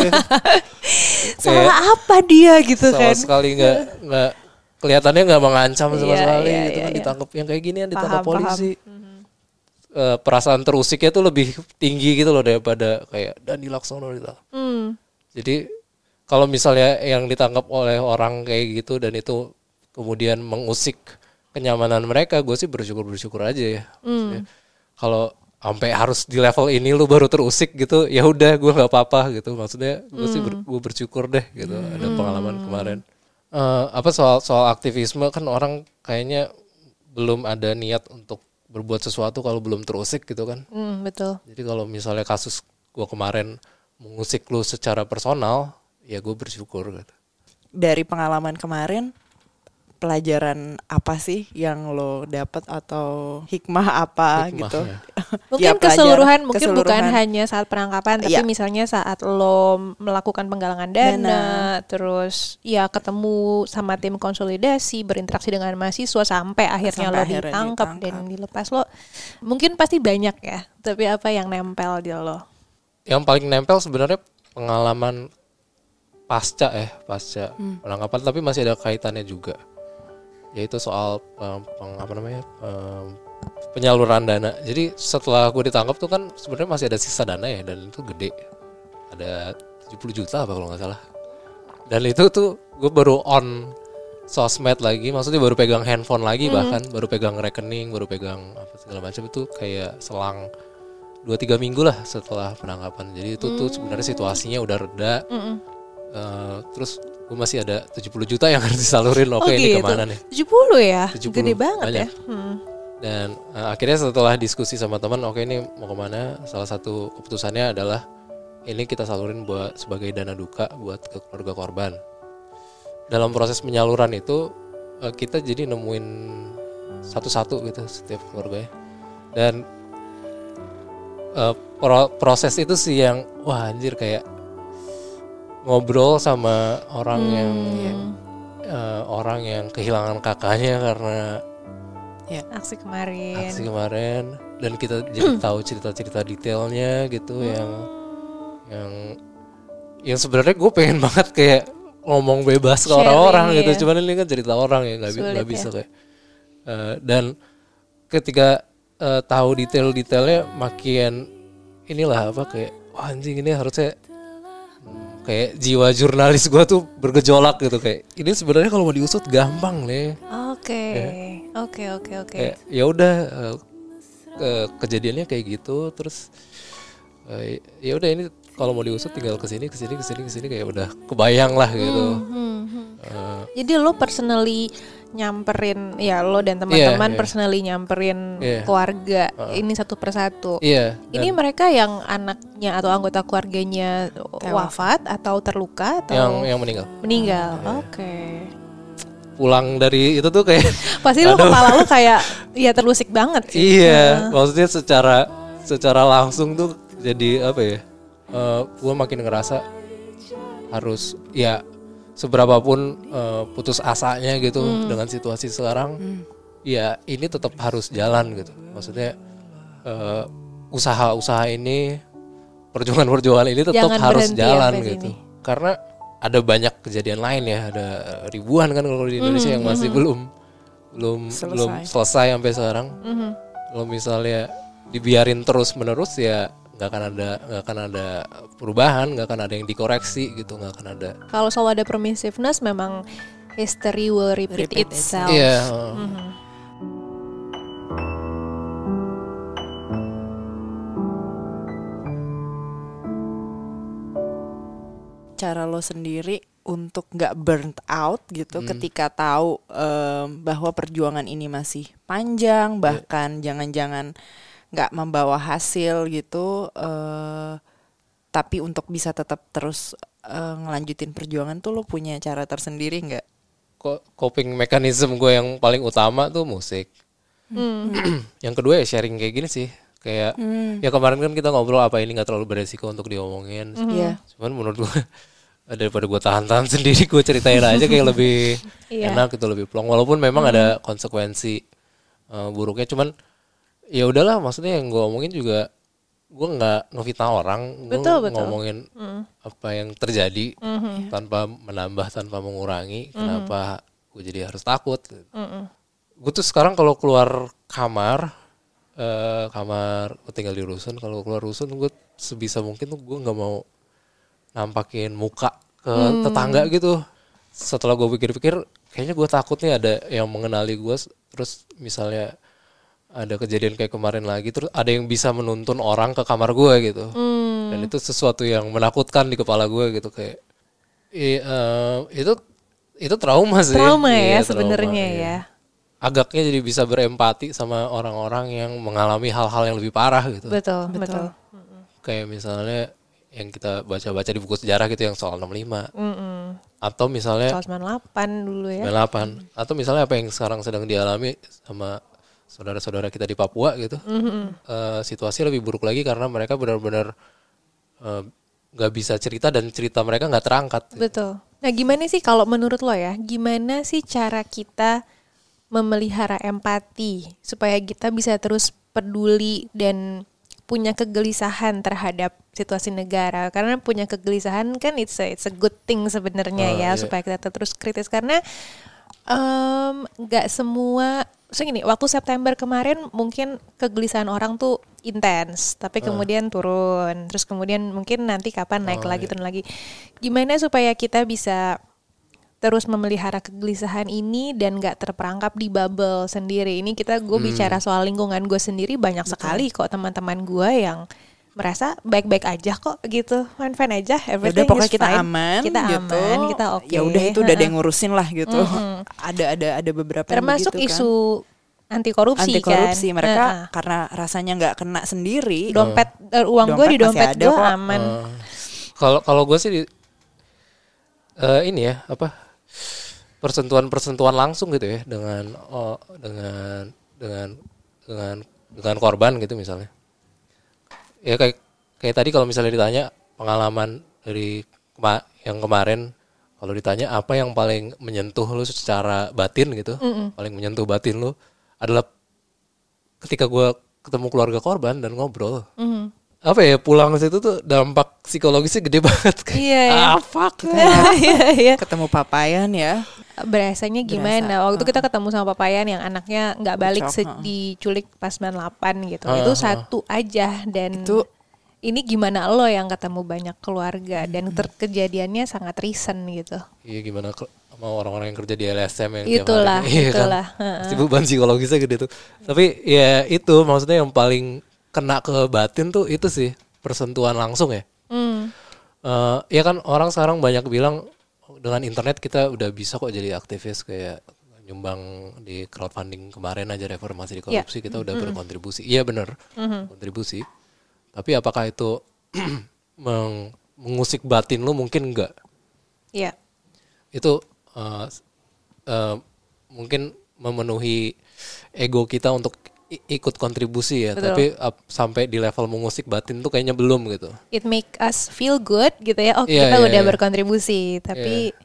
Salah apa dia gitu sama kan? sekali nggak nggak kelihatannya nggak mengancam sama Iya, sekali iya, gitu iya, kan iya. ditangkap yang kayak gini yang ditangkap Paham, paham. polisi Eh, perasaan terusiknya tuh lebih tinggi gitu loh daripada kayak Dani Laksono ditangkap Hmm. jadi kalau misalnya yang ditangkap oleh orang kayak gitu dan itu kemudian mengusik kenyamanan mereka gue sih bersyukur bersyukur aja ya. Maksudnya, kalau sampai harus di level ini lu baru terusik gitu ya udah gue nggak apa-apa gitu. Maksudnya gue sih ber- gue bersyukur deh gitu ada pengalaman kemarin. Eh, apa soal soal aktivisme kan orang kayaknya belum ada niat untuk berbuat sesuatu kalau belum terusik gitu kan. Hmm, betul. jadi kalau misalnya kasus gue kemarin mengusik lu secara personal, ya gue bersyukur gitu. Dari pengalaman kemarin, pelajaran apa sih yang lo dapat atau hikmah apa Hikmah, gitu? ya. Mungkin Ya, keseluruhan mungkin bukan keseluruhan. hanya saat penangkapan tapi Iya. misalnya saat lo melakukan penggalangan dana, Dana. terus ya ketemu sama tim konsolidasi, berinteraksi dengan mahasiswa sampai akhirnya Sampai lo akhirnya ditangkap dan ditangkap. dilepas lo. Mungkin pasti banyak ya, tapi apa yang nempel di lo? Yang paling nempel sebenarnya pengalaman pasca ya, pasca penangkapan, tapi masih ada kaitannya juga, yaitu soal em, peng- apa namanya em, penyaluran dana. Jadi setelah gue ditangkap tuh kan sebenarnya masih ada sisa dana ya, dan itu gede, ada 70 juta apa kalau nggak salah. Dan itu tuh gue baru on sosmed lagi, maksudnya baru pegang handphone lagi bahkan baru pegang rekening, baru pegang apa segala macam itu kayak selang dua tiga minggu lah setelah penangkapan. Jadi itu tuh sebenarnya situasinya udah reda. Eh, terus gue masih ada 70 juta yang harus disalurin. Oke ini ke mana nih? 70 ya? 70, Gede banget banyak. ya. Hmm. Dan eh, akhirnya setelah diskusi sama teman, oke ini mau ke mana? Salah satu keputusannya adalah ini kita salurin buat sebagai dana duka buat ke keluarga korban. Dalam proses penyaluran itu eh, kita jadi nemuin satu-satu gitu setiap keluarganya. Dan eh, pro- proses itu sih yang wah anjir kayak ngobrol sama orang yang eh, orang yang kehilangan kakaknya karena Aksi kemarin. aksi kemarin dan kita jadi tahu cerita-cerita detailnya gitu yang yang yang sebenarnya gue pengen banget kayak ngomong bebas ke orang-orang iya. gitu cuman ini kan cerita orang ya nggak bi- Sulit nggak ya. bisa kayak Eh, dan ketika eh, tahu detail-detailnya makin inilah apa kayak wah anjing ini harusnya hmm, kayak jiwa jurnalis gue tuh bergejolak gitu kayak ini sebenarnya kalau mau diusut gampang nih Oke. Oke, oke, oke. kayak ya udah eh, ke- kejadiannya kayak gitu terus eh, ya udah ini kalau mau diusut tinggal ke sini ke sini ke sini ke sini kayak udah kebayang lah gitu Hmm, hmm. Eh, Jadi lo personally nyamperin ya lo dan teman-teman Iya, iya. personally nyamperin Iya. keluarga ini satu persatu. iya Ini dan mereka yang anaknya atau anggota keluarganya wafat atau terluka atau yang yang meninggal meninggal. Iya. Oke. pulang dari itu tuh kayak Pasti lo kepala lo kayak ya terlusik banget sih. iya maksudnya secara secara langsung tuh jadi apa ya eh gue makin ngerasa harus ya seberapapun eh, putus asanya gitu dengan situasi sekarang ya ini tetap harus jalan gitu maksudnya eh, usaha-usaha ini perjuangan-perjuangan ini tetap Jangan harus jalan gitu sini. karena ada banyak kejadian lain ya ada ribuan kan kalau di Indonesia yang masih belum belum Selesai. belum selesai sampai sekarang Mhm. kalau misalnya dibiarin terus menerus ya nggak akan ada nggak akan ada perubahan nggak akan ada yang dikoreksi gitu nggak akan ada. Kalau selalu ada permissiveness memang history will repeat, Repeat itself. iya Mhm. cara lo sendiri untuk nggak burnt out gitu ketika tahu em, bahwa perjuangan ini masih panjang bahkan jangan-jangan nggak membawa hasil gitu eh tapi untuk bisa tetap terus eh, ngelanjutin perjuangan tuh lo punya cara tersendiri nggak? kok coping mechanism gue yang paling utama tuh musik Hmm. yang kedua ya sharing kayak gini sih kayak ya kemarin kan kita ngobrol apa ini nggak terlalu beresiko untuk diomongin Iya. cuman menurut gue daripada gue tahan-tahan sendiri gue ceritain aja kayak lebih Iya. enak gitu lebih plong walaupun memang ada konsekuensi eh, buruknya cuman ya udahlah maksudnya yang gue omongin juga gue nggak ngefitnah orang gue Betul, betul. ngomongin apa yang terjadi tanpa menambah tanpa mengurangi kenapa gue jadi harus takut. Gue tuh sekarang kalau keluar kamar eh kamar gue tinggal di rusun kalau keluar rusun gue sebisa mungkin tuh gue nggak mau nampakin muka ke tetangga gitu. Setelah gue pikir-pikir kayaknya gue takut nih ada yang mengenali gue terus misalnya ada kejadian kayak kemarin lagi terus ada yang bisa menuntun orang ke kamar gue gitu dan itu sesuatu yang menakutkan di kepala gue gitu kayak i- eh, itu itu trauma sih Trauma ya Iya, sebenarnya iya. ya. agaknya jadi bisa berempati sama orang-orang yang mengalami hal-hal yang lebih parah gitu Betul, betul. kayak misalnya yang kita baca-baca di buku sejarah gitu yang soal 65 Mm-mm. atau misalnya Soal 98 dulu ya. 98 atau misalnya apa yang sekarang sedang dialami sama saudara-saudara kita di Papua gitu Eh, situasi lebih buruk lagi karena mereka benar-benar eh, nggak bisa cerita dan cerita mereka nggak terangkat Betul. Nah, gimana sih kalau menurut lo ya, gimana sih cara kita memelihara empati supaya kita bisa terus peduli dan punya kegelisahan terhadap situasi negara karena punya kegelisahan kan it's a, it's a good thing sebenarnya Oh, ya iya. supaya kita terus kritis karena nggak semua so gini waktu September kemarin mungkin kegelisahan orang tuh intens tapi kemudian turun. Terus kemudian mungkin nanti kapan naik Oh, lagi iya. turun lagi. Gimana supaya kita bisa terus memelihara kegelisahan ini dan gak terperangkap di bubble sendiri? Ini kita gue Hmm. bicara soal lingkungan gue sendiri banyak sekali kok teman-teman gue yang merasa baik-baik aja kok gitu fine fine aja everything udah pokoknya is kita fine. aman kita gitu. aman kita oke Ya udah itu udah ada yang ngurusin lah gitu. Ada ada ada beberapa yang termasuk begitu kan. isu anti korupsi anti korupsi kan mereka Heeh. karena rasanya nggak kena sendiri. dompet eh, uang gue di Dompet gue aman Eh, Kalau kalau gue sih di, eh, ini ya apa persentuhan-persentuhan langsung gitu ya dengan oh, dengan dengan dengan dengan korban gitu misalnya. Ya kayak kayak tadi kalau misalnya ditanya pengalaman dari kema- yang kemarin kalau ditanya apa yang paling menyentuh lu secara batin gitu, paling menyentuh batin lu adalah ketika gua ketemu keluarga korban dan ngobrol. Mhm. Apa ya pulang situ tuh dampak psikologisnya gede banget kayak Iya, iya. ah fuck Iya, iya. Ketemu papayan ya. Berasanya gimana? Waktu kita ketemu sama papayan yang anaknya nggak balik heeh. diculik pas 98 gitu. Heeh, itu satu aja dan Itu- ini gimana lo yang ketemu banyak keluarga dan ter- kejadiannya sangat recent gitu. Iya gimana sama orang-orang yang kerja di LSM yang Itulah, hari. Iya kan? itulah, heeh. Pasti beban psikologisnya gede tuh. Tapi ya itu maksudnya yang paling kena ke batin tuh itu sih persentuhan langsung ya. Hmm. Eh ya kan orang sekarang banyak bilang dengan internet kita udah bisa kok jadi aktivis kayak nyumbang di crowdfunding kemarin aja reformasi di Iya. korupsi kita udah berkontribusi. Iya bener kontribusi. Tapi apakah itu meng- mengusik batin lu mungkin enggak. Iya. Itu eh, eh, mungkin memenuhi ego kita untuk ikut kontribusi ya. Betul. Tapi ap- sampai di level mengusik batin tuh kayaknya belum gitu. It make us feel good gitu ya. Oh, Iya, kita iya, udah iya. berkontribusi, tapi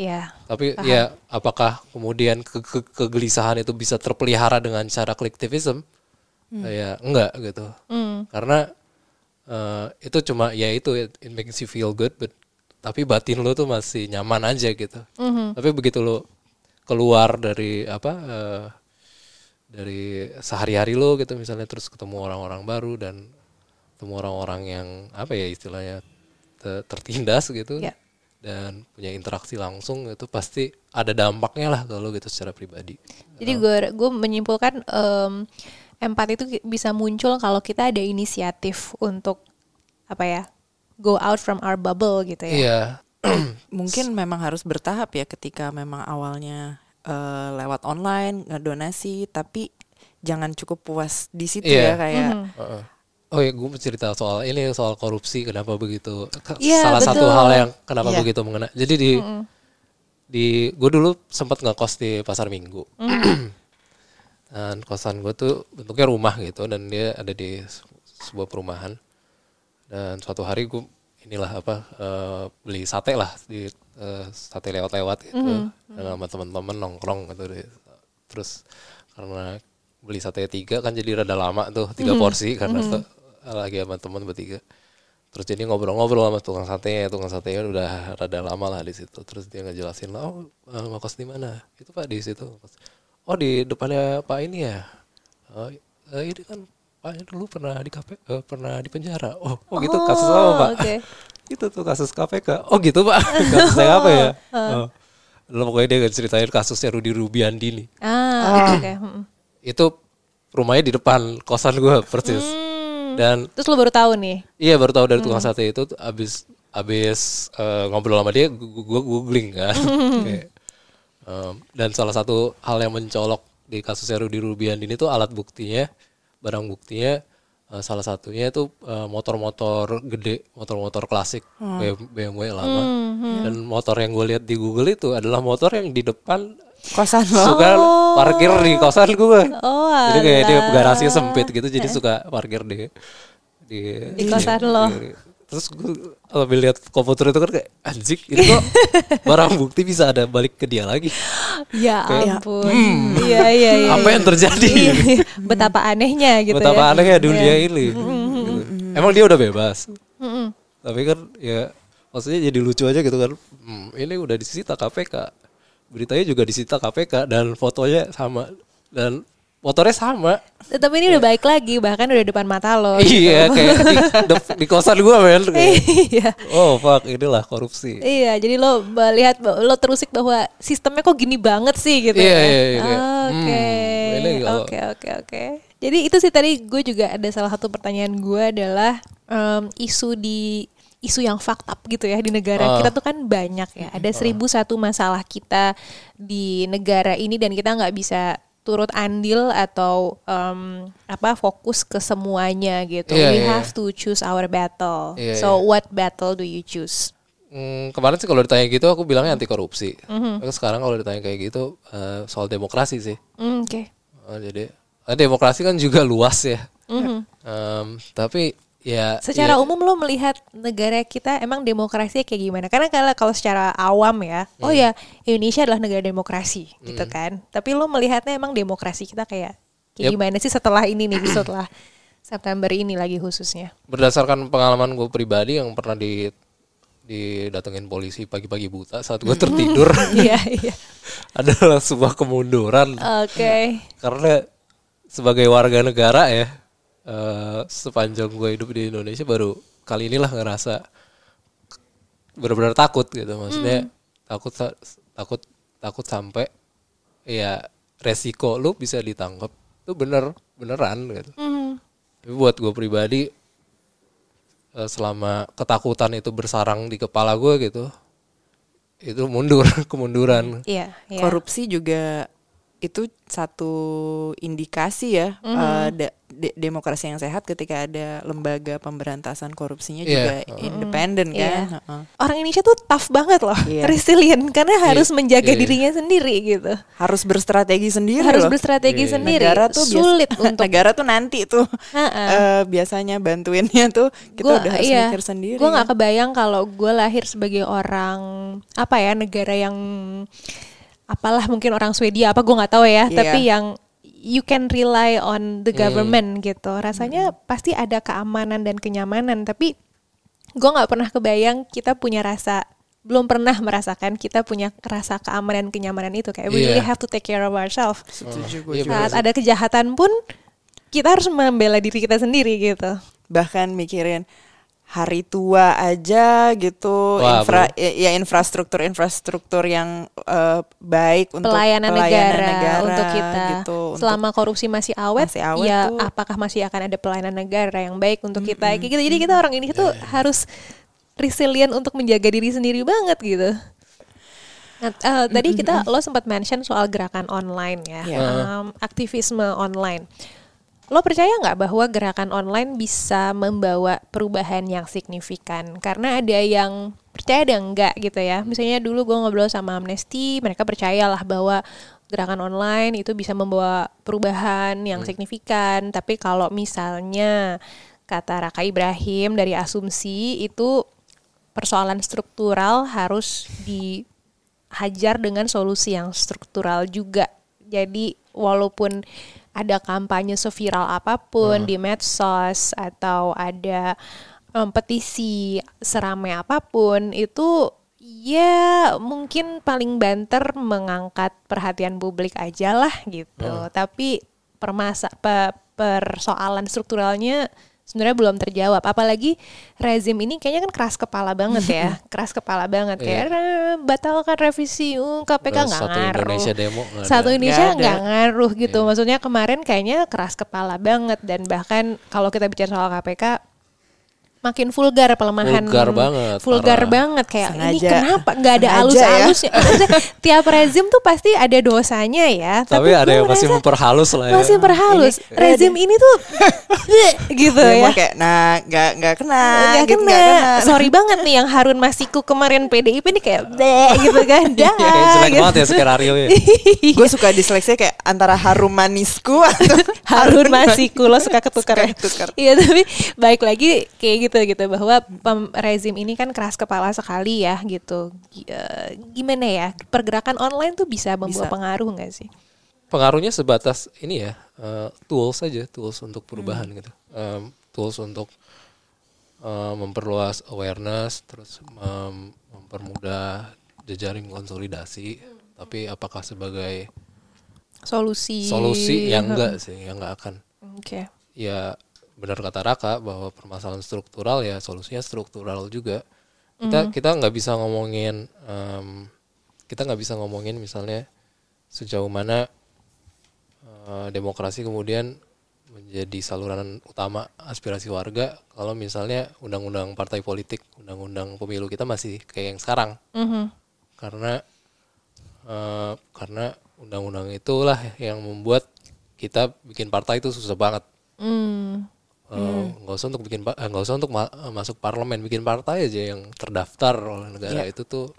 Iya. Tapi ya apakah kemudian ke- ke- kegelisahan itu bisa terpelihara dengan cara collectivism? Ya enggak gitu. Hmm. Karena eh, itu cuma ya itu it, it makes you feel good, but tapi batin lo tuh masih nyaman aja gitu. Tapi begitu lo keluar dari apa eh, dari sehari-hari lo gitu misalnya terus ketemu orang-orang baru dan ketemu orang-orang yang apa ya istilahnya te- tertindas gitu Ya. dan punya interaksi langsung itu pasti ada dampaknya lah kalau gitu secara pribadi. Jadi gue gue menyimpulkan em, empati itu bisa muncul kalau kita ada inisiatif untuk apa ya go out from our bubble gitu ya. Iya. Mungkin memang harus bertahap ya ketika memang awalnya eh, lewat online ngedonasi tapi jangan cukup puas di situ Iya. ya kayak Heeh. Oh ya, gue mau cerita soal ini soal korupsi kenapa begitu. Iya, Salah satu betul. hal yang kenapa Iya. begitu mengena. Jadi di di gue dulu sempat ngekos di pasar Minggu. dan kosan gue tuh bentuknya rumah gitu dan dia ada di se- sebuah perumahan. Dan suatu hari gue inilah apa eh, beli sate lah di eh, sate lewat-lewat gitu dan sama teman-teman nongkrong gitu deh. Terus karena beli sate tiga kan jadi rada lama tuh tiga porsi karena tuh lagi sama teman bertiga. Terus jadi ngobrol-ngobrol sama tukang satenya, tukang satenya udah rada lama lah di situ. Terus dia ngejelasin, oh eh, ngekos di mana? Itu pak di situ. Oh di depannya pak ini ya. Oh, eh, ini kan pak dulu pernah di KP, eh, pernah di penjara. Oh, oh gitu kasus apa Oh, pak? oke. Itu tuh kasus KPK. Oh gitu pak, kasusnya apa ya? Oh. Lalu pokoknya dia ceritain kasusnya Rudi Rubiandi nih. Ah, oke. mm. Itu rumahnya di depan kosan gue persis. Hmm. Dan Terus lo baru tahu nih. Iya baru tahu dari tukang sate itu tuh abis abis eh, ngobrol sama dia gue googling kan Kayak, em, dan salah satu hal yang mencolok di kasusnya Rudy Rubian ini tuh alat buktinya barang buktinya eh, salah satunya itu eh, motor-motor gede motor-motor klasik BMW lama dan motor yang gue lihat di Google itu adalah motor yang di depan kosan lo. suka parkir di kosan gue Oh, jadi kayak dia garasinya sempit gitu jadi suka parkir di di Di kosan lo. di- terus gue lebih lihat komputer itu kan kayak anjing ini kok barang bukti bisa ada balik ke dia lagi Ya Kayak, ampun. Iya iya iya. apa yang terjadi Iya. Betapa anehnya gitu betapa ya. anehnya dunia ini gitu. emang dia udah bebas tapi kan ya maksudnya jadi lucu aja gitu kan hmm, ini udah disita KPK beritanya juga disita KPK dan fotonya sama dan motornya sama Tapi ini udah baik lagi, bahkan udah depan mata lo. iya kayak di, de- di kosan gue men Iya. oh fuck inilah korupsi Iya, jadi lo melihat lo terusik bahwa sistemnya kok gini banget sih gitu. Iya, ya. iya, iya, kayak, Oke, hmm, oke, oke, oke. Jadi itu sih tadi gue juga ada salah satu pertanyaan gue adalah em, isu di isu yang fucked up gitu ya di negara Ah. kita tuh kan banyak ya. Ada seribu satu masalah kita di negara ini dan kita nggak bisa turut andil atau em, apa fokus ke semuanya gitu. Iya, We iya. have to choose our battle. Iya, so iya. what battle do you choose? Hmm, kemarin sih kalau ditanya gitu aku bilangnya anti korupsi Mhm. Tapi sekarang kalau ditanya kayak gitu eh, soal demokrasi sih Hmm, Oke. Oh, jadi eh, demokrasi kan juga luas ya Mhm. Em, tapi ya Secara ya- umum lo melihat negara kita emang demokrasinya kayak gimana? Karena kalau kalau secara awam ya, Hmm. oh ya Indonesia adalah negara demokrasi gitu kan. Tapi lo melihatnya emang demokrasi kita kayak kayak Yep. gimana sih setelah ini nih setelah September ini lagi khususnya? berdasarkan pengalaman gue pribadi yang pernah di didatengin polisi pagi-pagi buta saat gue tertidur Iya iya. adalah sebuah kemunduran Oke. karena sebagai warga negara ya eh, sepanjang gue hidup di Indonesia baru kali inilah ngerasa benar-benar takut gitu maksudnya takut sa- takut takut sampai ya resiko lu bisa ditangkap itu bener beneran gitu Mhm. tapi buat gue pribadi eh, selama ketakutan itu bersarang di kepala gue gitu itu mundur kemunduran Iya. iya. Korupsi juga itu satu indikasi ya Mhm. eh, da- de- demokrasi yang sehat ketika ada lembaga pemberantasan korupsinya Iya. juga independen kan. Iya. Heeh. Orang Indonesia tuh tough banget loh, Iya. resilient karena harus menjaga Iya, iya. dirinya sendiri gitu. Harus berstrategi sendiri harus loh. berstrategi Iya. sendiri. Negara tuh sulit untuk negara tuh nanti tuh Ha-ha. eh, biasanya bantuinnya tuh kita Gua- udah harus iya. mikir sendiri. Gue nggak kebayang kalau gue lahir sebagai orang apa ya negara yang apalah mungkin orang Swedia apa gue nggak tahu ya, Iya. tapi yang you can rely on the government gitu. Rasanya pasti ada keamanan dan kenyamanan, tapi gue nggak pernah kebayang kita punya rasa belum pernah merasakan kita punya rasa keamanan kenyamanan itu kayak we Iya. really have to take care of ourselves. Iya, benar Saat ada kejahatan pun kita harus membela diri kita sendiri gitu. bahkan mikirin hari tua aja gitu Wah, infra ya, ya infrastruktur infrastruktur yang eh, baik untuk pelayanan, pelayanan negara, untuk kita. gitu untuk- Selama korupsi masih awet, Masih awet ya tuh. apakah masih akan ada pelayanan negara yang baik untuk kita? Kayak gitu. Jadi kita orang ini tuh harus resilient untuk menjaga diri sendiri banget gitu. Nah, eh, tadi kita lo sempat mention soal gerakan online ya, Iya. Em, aktivisme online. Lo percaya nggak bahwa gerakan online bisa membawa perubahan yang signifikan? Karena ada yang percaya ada yang enggak gitu ya. Misalnya dulu gue ngobrol sama Amnesty, mereka percayalah bahwa gerakan online itu bisa membawa perubahan yang signifikan. Tapi kalau misalnya kata Raka Ibrahim dari asumsi itu persoalan struktural harus dihajar dengan solusi yang struktural juga. Jadi walaupun ada kampanye seviral apa pun di medsos atau ada em, petisi seramai apa pun itu ya mungkin paling banter mengangkat perhatian publik aja lah gitu. Tapi permasa pe- persoalan strukturalnya sebenarnya belum terjawab. Apalagi rezim ini kayaknya kan keras kepala banget ya, keras kepala banget kayak "Eh, batalkan revisi uh, KPK nggak satu ngaruh. Indonesia demo nggak Satu ada. Indonesia Nggak ngaruh gitu. Maksudnya kemarin kayaknya keras kepala banget dan bahkan kalau kita bicara soal KPK makin vulgar pelemahan Vulgar banget, vulgar parah. banget kayak ini Sengaja. kenapa nggak ada Sengaja alus ya. Maksudnya, tiap rezim tuh pasti ada dosanya ya Tapi ada gua yang masih memperhalus lah ya. masih perhalus Ini- rezim ini tuh gitu ya kayak nah nggak nggak kena Nggak gitu, kena. kena. Sorry banget nih yang Harun Masiku kemarin PDIP nih kayak deh gitu kan. Dah. Jelek gitu. banget ya skenario ya. gue suka diseleksi kayak antara harum manisku atau Harun Masiku lo suka ya? ketukar. Iya tapi baik lagi kayak gitu gitu bahwa pem- rezim ini kan keras kepala sekali ya gitu. Eh, Gimana ya pergerakan online tuh bisa membawa Bisa. pengaruh nggak sih? Pengaruhnya sebatas ini ya, eh, tools saja, tools untuk perubahan Hmm. gitu. Em, tools untuk eh, memperluas awareness, terus mem- mempermudah jejaring konsolidasi. Tapi apakah sebagai Solusi. solusi? Ya enggak sih, ya enggak akan. Oke. ya benar kata Raka bahwa permasalahan struktural ya solusinya struktural juga. Kita kita nggak bisa ngomongin em, kita nggak bisa ngomongin misalnya sejauh mana eh, demokrasi kemudian menjadi saluran utama aspirasi warga kalau misalnya undang-undang partai politik undang-undang pemilu kita masih kayak yang sekarang. Mhm. karena eh, karena undang-undang itulah yang membuat kita bikin partai itu susah banget Hmm. Eh, nggak usah untuk bikin eh, nggak usah untuk ma- eh, masuk parlemen bikin partai aja yang terdaftar oleh negara itu tuh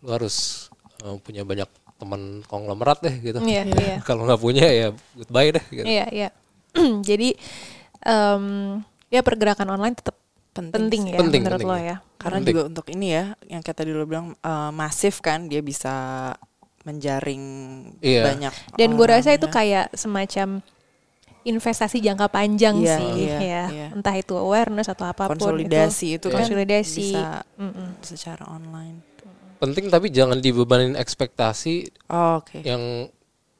lu harus eh, punya banyak teman konglomerat deh gitu Iya, iya. kalau nggak punya ya goodbye deh gitu. Iya, iya. Jadi em, ya pergerakan online tetap Penting penting, ya Penting, menurut penting lo ya. ya. Karena Penting. juga untuk ini ya, yang kata dulu bilang eh, masif kan, dia bisa menjaring Iya. banyak. Dan gue rasa itu ya. kayak semacam investasi jangka panjang Iya, sih iya, ya. iya. Entah itu awareness atau apa pun konsolidasi itu, kan konsolidasi. bisa Mm-mm. secara online. penting tapi jangan dibebanin ekspektasi Oh, Oke. yang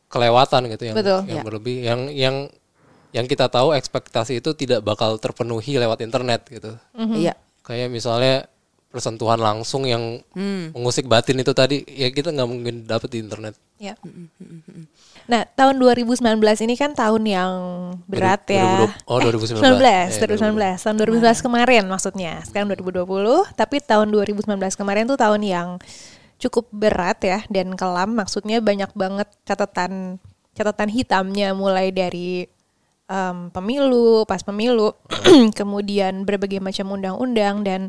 kelewatan gitu yang Betul. yang Ya. berlebih yang yang yang kita tahu ekspektasi itu tidak bakal terpenuhi lewat internet gitu Iya. kayak misalnya persentuhan langsung yang Hmm. mengusik batin itu tadi ya kita nggak mungkin dapet di internet Ya. Nah, tahun 2019 ini kan tahun yang berat ya. 2020 oh 2019 19, Eh, 2019. Tahun 2019 kemarin maksudnya. Sekarang 2020, tapi tahun 2019 kemarin tuh tahun yang cukup berat ya dan kelam. Maksudnya banyak banget catatan catatan hitamnya mulai dari em, pemilu, pas pemilu, kemudian berbagai macam undang-undang dan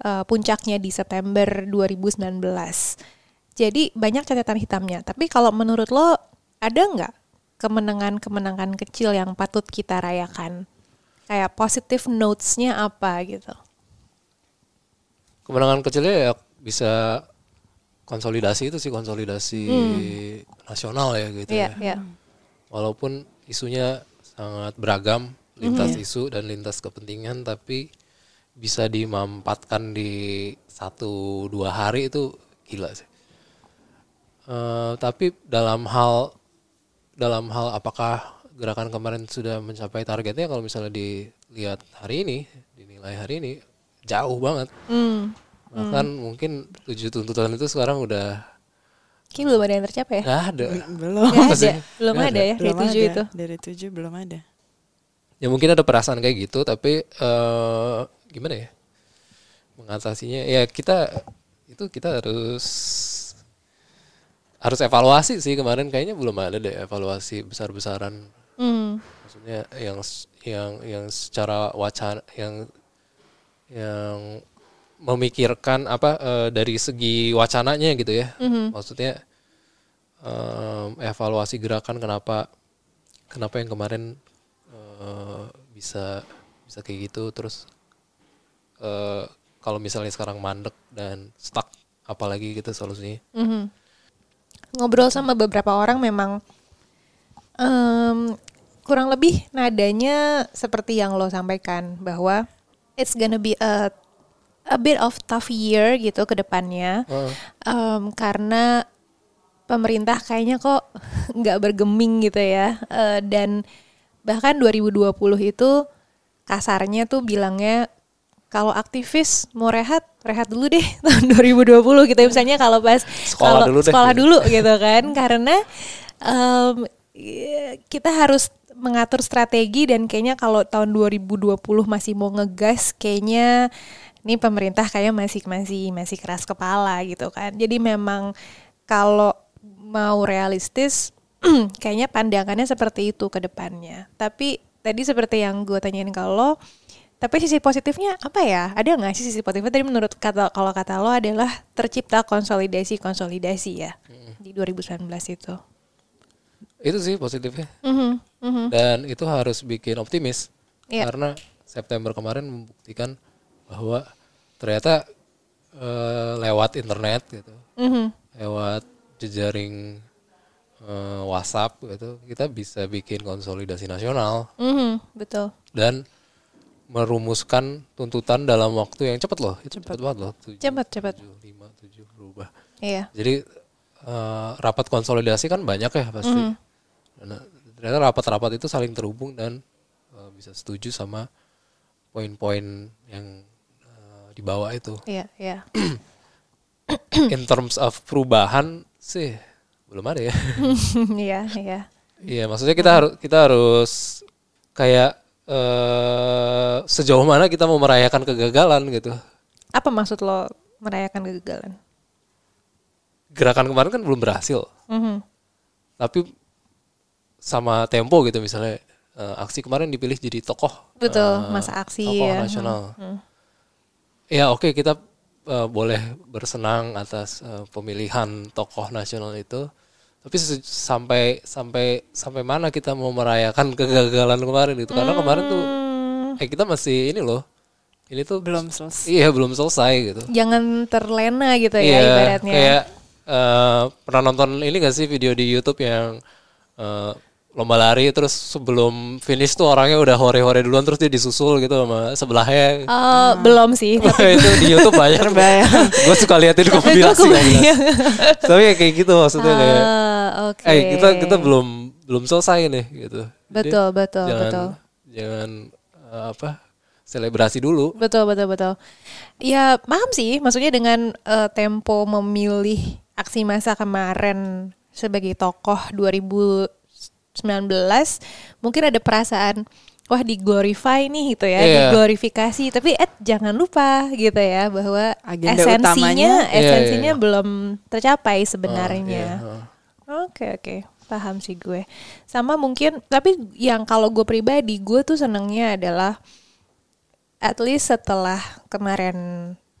eh, puncaknya di September 2019. Jadi banyak catatan hitamnya. Tapi kalau menurut lo ada nggak kemenangan-kemenangan kecil yang patut kita rayakan? Kayak positive notes-nya apa gitu? kemenangan kecilnya ya bisa konsolidasi itu sih konsolidasi nasional ya gitu Iya, ya. iya. Walaupun isunya sangat beragam lintas isu dan lintas kepentingan tapi bisa dimampatkan di satu dua hari itu gila sih. Eh, tapi dalam hal dalam hal apakah gerakan kemarin sudah mencapai targetnya kalau misalnya dilihat hari ini dinilai hari ini jauh banget Hmm. bahkan mungkin tujuh tuntutan itu sekarang udah Kayaknya belum ada yang tercapai ya? nggak ada Belum. Nggak ada, belum Nggak ada ya dari tujuh ada. itu. Dari tujuh belum ada. ya mungkin ada perasaan kayak gitu tapi eh gimana ya mengatasinya ya kita itu kita harus harus evaluasi sih kemarin kayaknya belum ada deh evaluasi besar-besaran. Hmm. maksudnya yang yang yang secara wacana yang yang memikirkan apa eh, dari segi wacananya gitu ya. Maksudnya em, evaluasi gerakan kenapa kenapa yang kemarin eh, bisa bisa kayak gitu. Terus eh, kalau misalnya sekarang mandek dan stuck apalagi gitu solusinya. Mhm. Ngobrol sama beberapa orang memang em, kurang lebih nadanya seperti yang lo sampaikan bahwa it's gonna be a a bit of tough year gitu ke depannya Heeh. Em, karena pemerintah kayaknya kok nggak bergeming gitu ya Eh, dan bahkan 2020 itu kasarnya tuh bilangnya kalau aktivis mau rehat rehat dulu deh tahun 2020 gitu misalnya kalau pas Sekolah kalau dulu deh. sekolah dulu gitu kan. Karena ya, kita harus mengatur strategi dan kayaknya kalau tahun 2020 masih mau ngegas kayaknya ini pemerintah kayaknya masih masih masih keras kepala gitu kan. Jadi memang kalau mau realistis kayaknya pandangannya seperti itu ke depannya. Tapi tadi seperti yang gue tanyain kalau tapi sisi positifnya apa ya? Ada nggak sih sisi positifnya? Tadi menurut kata kalau kata lo adalah tercipta konsolidasi konsolidasi ya di 2019 itu. itu sih positifnya Mhm, mhm. dan itu harus bikin optimis Iya. karena September kemarin membuktikan bahwa ternyata eh, lewat internet gitu Mhm. lewat jejaring eh, WhatsApp gitu kita bisa bikin konsolidasi nasional Mhm, betul. dan merumuskan tuntutan dalam waktu yang cepat loh itu cepat banget loh Cepat, cepat. lima tujuh berubah Iya. jadi eh, rapat konsolidasi kan banyak ya pasti. Nah, ternyata rapat-rapat itu saling terhubung dan eh, bisa setuju sama poin-poin yang eh, dibawa itu. Iya, iya. In terms of perubahan sih belum ada ya. Iya, iya. Iya, maksudnya kita harus kita harus kayak eh sejauh mana kita mau merayakan kegagalan gitu. Apa maksud lo merayakan kegagalan? Gerakan kemarin kan belum berhasil. Mhm. tapi sama Tempo gitu misalnya eh, aksi kemarin dipilih jadi tokoh Betul, eh, masa aksi tokoh ya. nasional ya oke kita eh, boleh bersenang atas eh, pemilihan tokoh nasional itu tapi sampai sampai sampai mana kita mau merayakan kegagalan kemarin itu karena kemarin tuh Hmm, eh kita masih ini loh ini tuh Belum selesai. iya belum selesai gitu jangan terlena gitu ya Iya, ibaratnya. Kayak eh, pernah nonton ini gak sih video di YouTube yang eh, lomba lari terus sebelum finish tuh orangnya udah hore-hore duluan terus dia disusul gitu sama sebelahnya. Eh, belum sih. itu di YouTube banyak. Gue suka liatin kompilasi. Tapi ya kayak gitu maksudnya kayak Ah, oke. eh kita kita belum belum selesai nih gitu. Jadi Betul, betul, jangan, betul. Jangan eh, apa? Selebrasi dulu. Betul betul betul. Ya paham sih, maksudnya dengan eh, tempo memilih aksi masa kemarin sebagai tokoh 2019, mungkin ada perasaan wah diglorify nih gitu ya, Iya. diglorifikasi. Tapi eh jangan lupa gitu ya bahwa Agenda esensinya utamanya- Iya, esensinya iya, iya. belum tercapai Oh, sebenarnya. iya, oh. Oke oke, paham sih gue. Sama mungkin, tapi yang kalau gue pribadi, gue tuh senengnya adalah at least setelah kemarin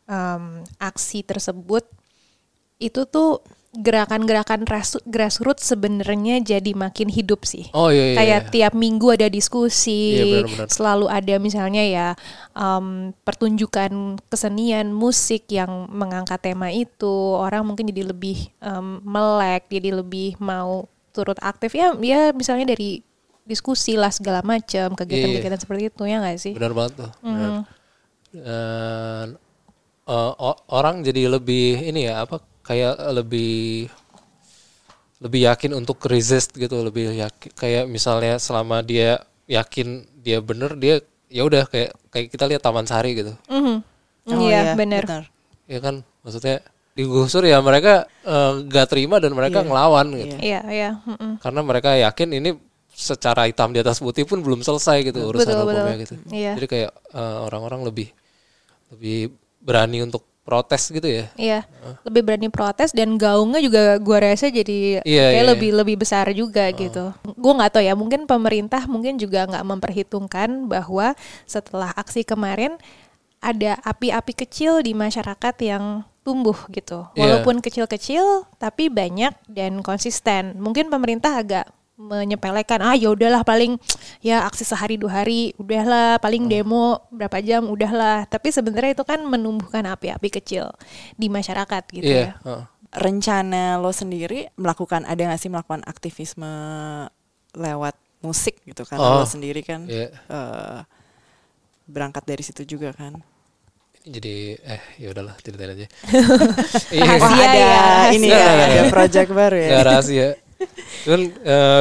em, aksi tersebut, itu tuh gerakan-gerakan grass- grassroots sebenarnya jadi makin hidup sih. Oh iya iya. Kayak iya. tiap minggu ada diskusi, Iya, benar-benar. selalu ada misalnya ya em, pertunjukan kesenian musik yang mengangkat tema itu, orang mungkin jadi lebih em, melek, jadi lebih mau turut aktif ya, ya misalnya dari diskusi lah segala macam kegiatan-kegiatan seperti itu ya nggak sih? Benar banget tuh. Mhm. benar. Eh, o- orang jadi lebih ini ya apa kayak lebih lebih yakin untuk resist gitu, lebih yakin kayak misalnya selama dia yakin dia bener dia ya udah kayak kayak kita lihat Taman Sari gitu. Mhm. Oh, Iya benar. Ya kan maksudnya digusur ya mereka eh, nggak terima dan mereka Iya. ngelawan gitu. Iya iya. mhm. Karena mereka yakin ini secara hitam di atas putih pun belum selesai gitu urusan Betul, hukumnya betul. gitu. Iya. Jadi kayak eh, orang-orang lebih lebih berani untuk protes gitu ya. Iya, lebih berani protes dan gaungnya juga gua rasa jadi Iya, kayak iya. lebih lebih besar juga gitu. Gua nggak tahu ya, mungkin pemerintah mungkin juga nggak memperhitungkan bahwa setelah aksi kemarin ada api-api kecil di masyarakat yang tumbuh gitu. Iya. Walaupun kecil-kecil tapi banyak dan konsisten. Mungkin pemerintah agak menyepelekan ah ya udahlah paling ya aksi sehari dua hari udahlah paling demo berapa jam udahlah tapi sebenarnya itu kan menumbuhkan api-api kecil di masyarakat gitu Iya. ya. Rencana lo sendiri melakukan ada nggak sih melakukan aktivisme lewat musik gitu kan? Oh. Lo sendiri kan Iya. eh, berangkat dari situ juga kan? Ini jadi eh ya udahlah ceritain aja. Rahasia Iya. Wah, ada ya, ini ya, ada project baru ya. Nggak rahasia. Cuman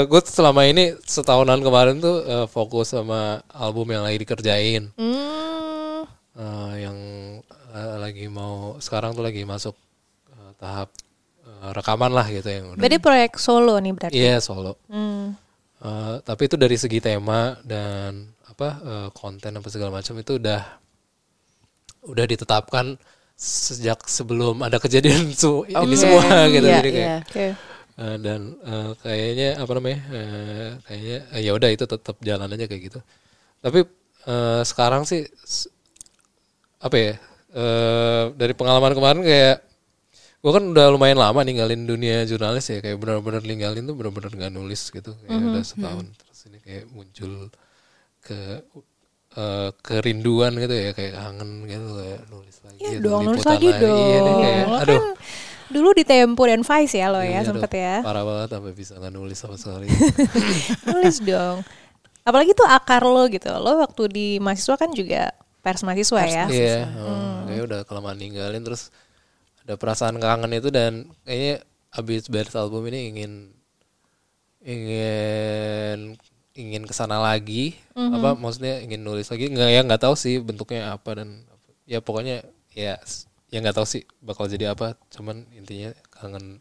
gue selama ini setahunan kemarin tuh eh, fokus sama album yang lagi dikerjain. hmm, Eh, yang eh, lagi mau sekarang tuh lagi masuk eh, tahap eh, rekaman lah gitu yang udah. berarti proyek solo nih berarti Iya solo. Hmm, Eh, tapi itu dari segi tema dan apa eh, konten apa segala macam itu udah udah ditetapkan sejak sebelum ada kejadian su- ini Oke. semua gitu Iya, jadi kayak iya. oke eh, dan eh, kayaknya apa namanya eh, kayaknya eh, ya udah itu tetap jalan aja kayak gitu. Tapi eh, sekarang sih apa ya eh, dari pengalaman kemarin kayak gue kan udah lumayan lama ninggalin dunia jurnalis ya kayak benar-benar ninggalin tuh benar-benar nggak nulis gitu. Kayak udah setahun terus ini kayak muncul ke eh, kerinduan gitu ya kayak kangen gitu kayak nulis lagi Iya gitu, dong, nulis liputan lagi dong. iya kayak, Lo aduh. kan dulu di Tempo dan Vice ya lo ya aduh, sempet ya. parah banget sampai bisa nggak nulis sama sekali Nulis dong. Apalagi tuh akar lo gitu. Lo waktu di mahasiswa kan juga pers mahasiswa ya. Iya, oh, kayak udah kelamaan ninggalin terus ada perasaan kangen itu dan kayaknya abis beres album ini ingin ingin ingin ke sana lagi apa maksudnya ingin nulis lagi nggak ya nggak tahu sih bentuknya apa dan ya pokoknya ya ya nggak tahu sih bakal jadi apa cuman intinya kangen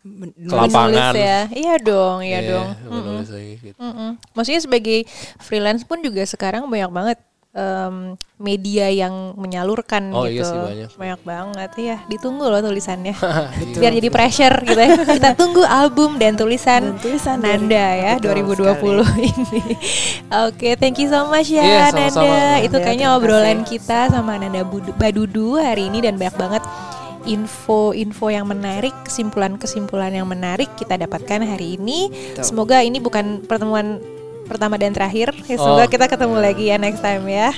Men- ke lapangan Nulis ya. Iya dong, iya dong. menulis lagi gitu Mm-mm. Maksudnya sebagai freelance pun juga sekarang banyak banget em, media yang menyalurkan Oh, gitu. iya sih, banyak. banget. Iya, ditunggu loh tulisannya. Biar jadi pressure gitu ya. Kita tunggu album dan tulisan, Dan tulisan Nanda ya Betul 2020 ini. Oke, thank you so much ya Iya, Nanda. sama-sama. Itu Nanda, kayaknya obrolan kasih. kita sama Nanda Budu- Badudu hari ini dan banyak banget info-info yang menarik, kesimpulan-kesimpulan yang menarik kita dapatkan hari ini. Betul. Semoga ini bukan pertemuan pertama dan terakhir. Ya, semoga Oh. kita ketemu lagi ya next time ya.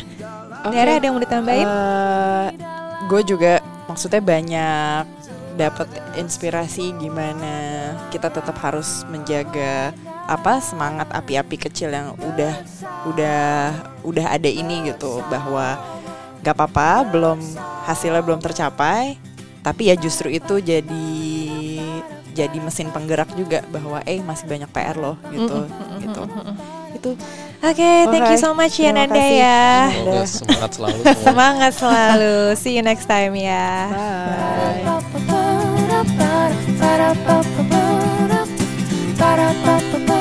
Oke. Dara ada yang mau ditambahin? gue juga maksudnya banyak dapat inspirasi gimana kita tetap harus menjaga apa semangat api-api kecil yang udah udah udah ada ini gitu bahwa gak apa-apa belum hasilnya belum tercapai tapi ya justru itu jadi jadi mesin penggerak juga bahwa eh masih banyak PR loh gitu gitu itu Oke, thank you so much ya Nanda ya. semoga semangat selalu semua. Semangat selalu. See you next time ya. bye. Ba-da-ba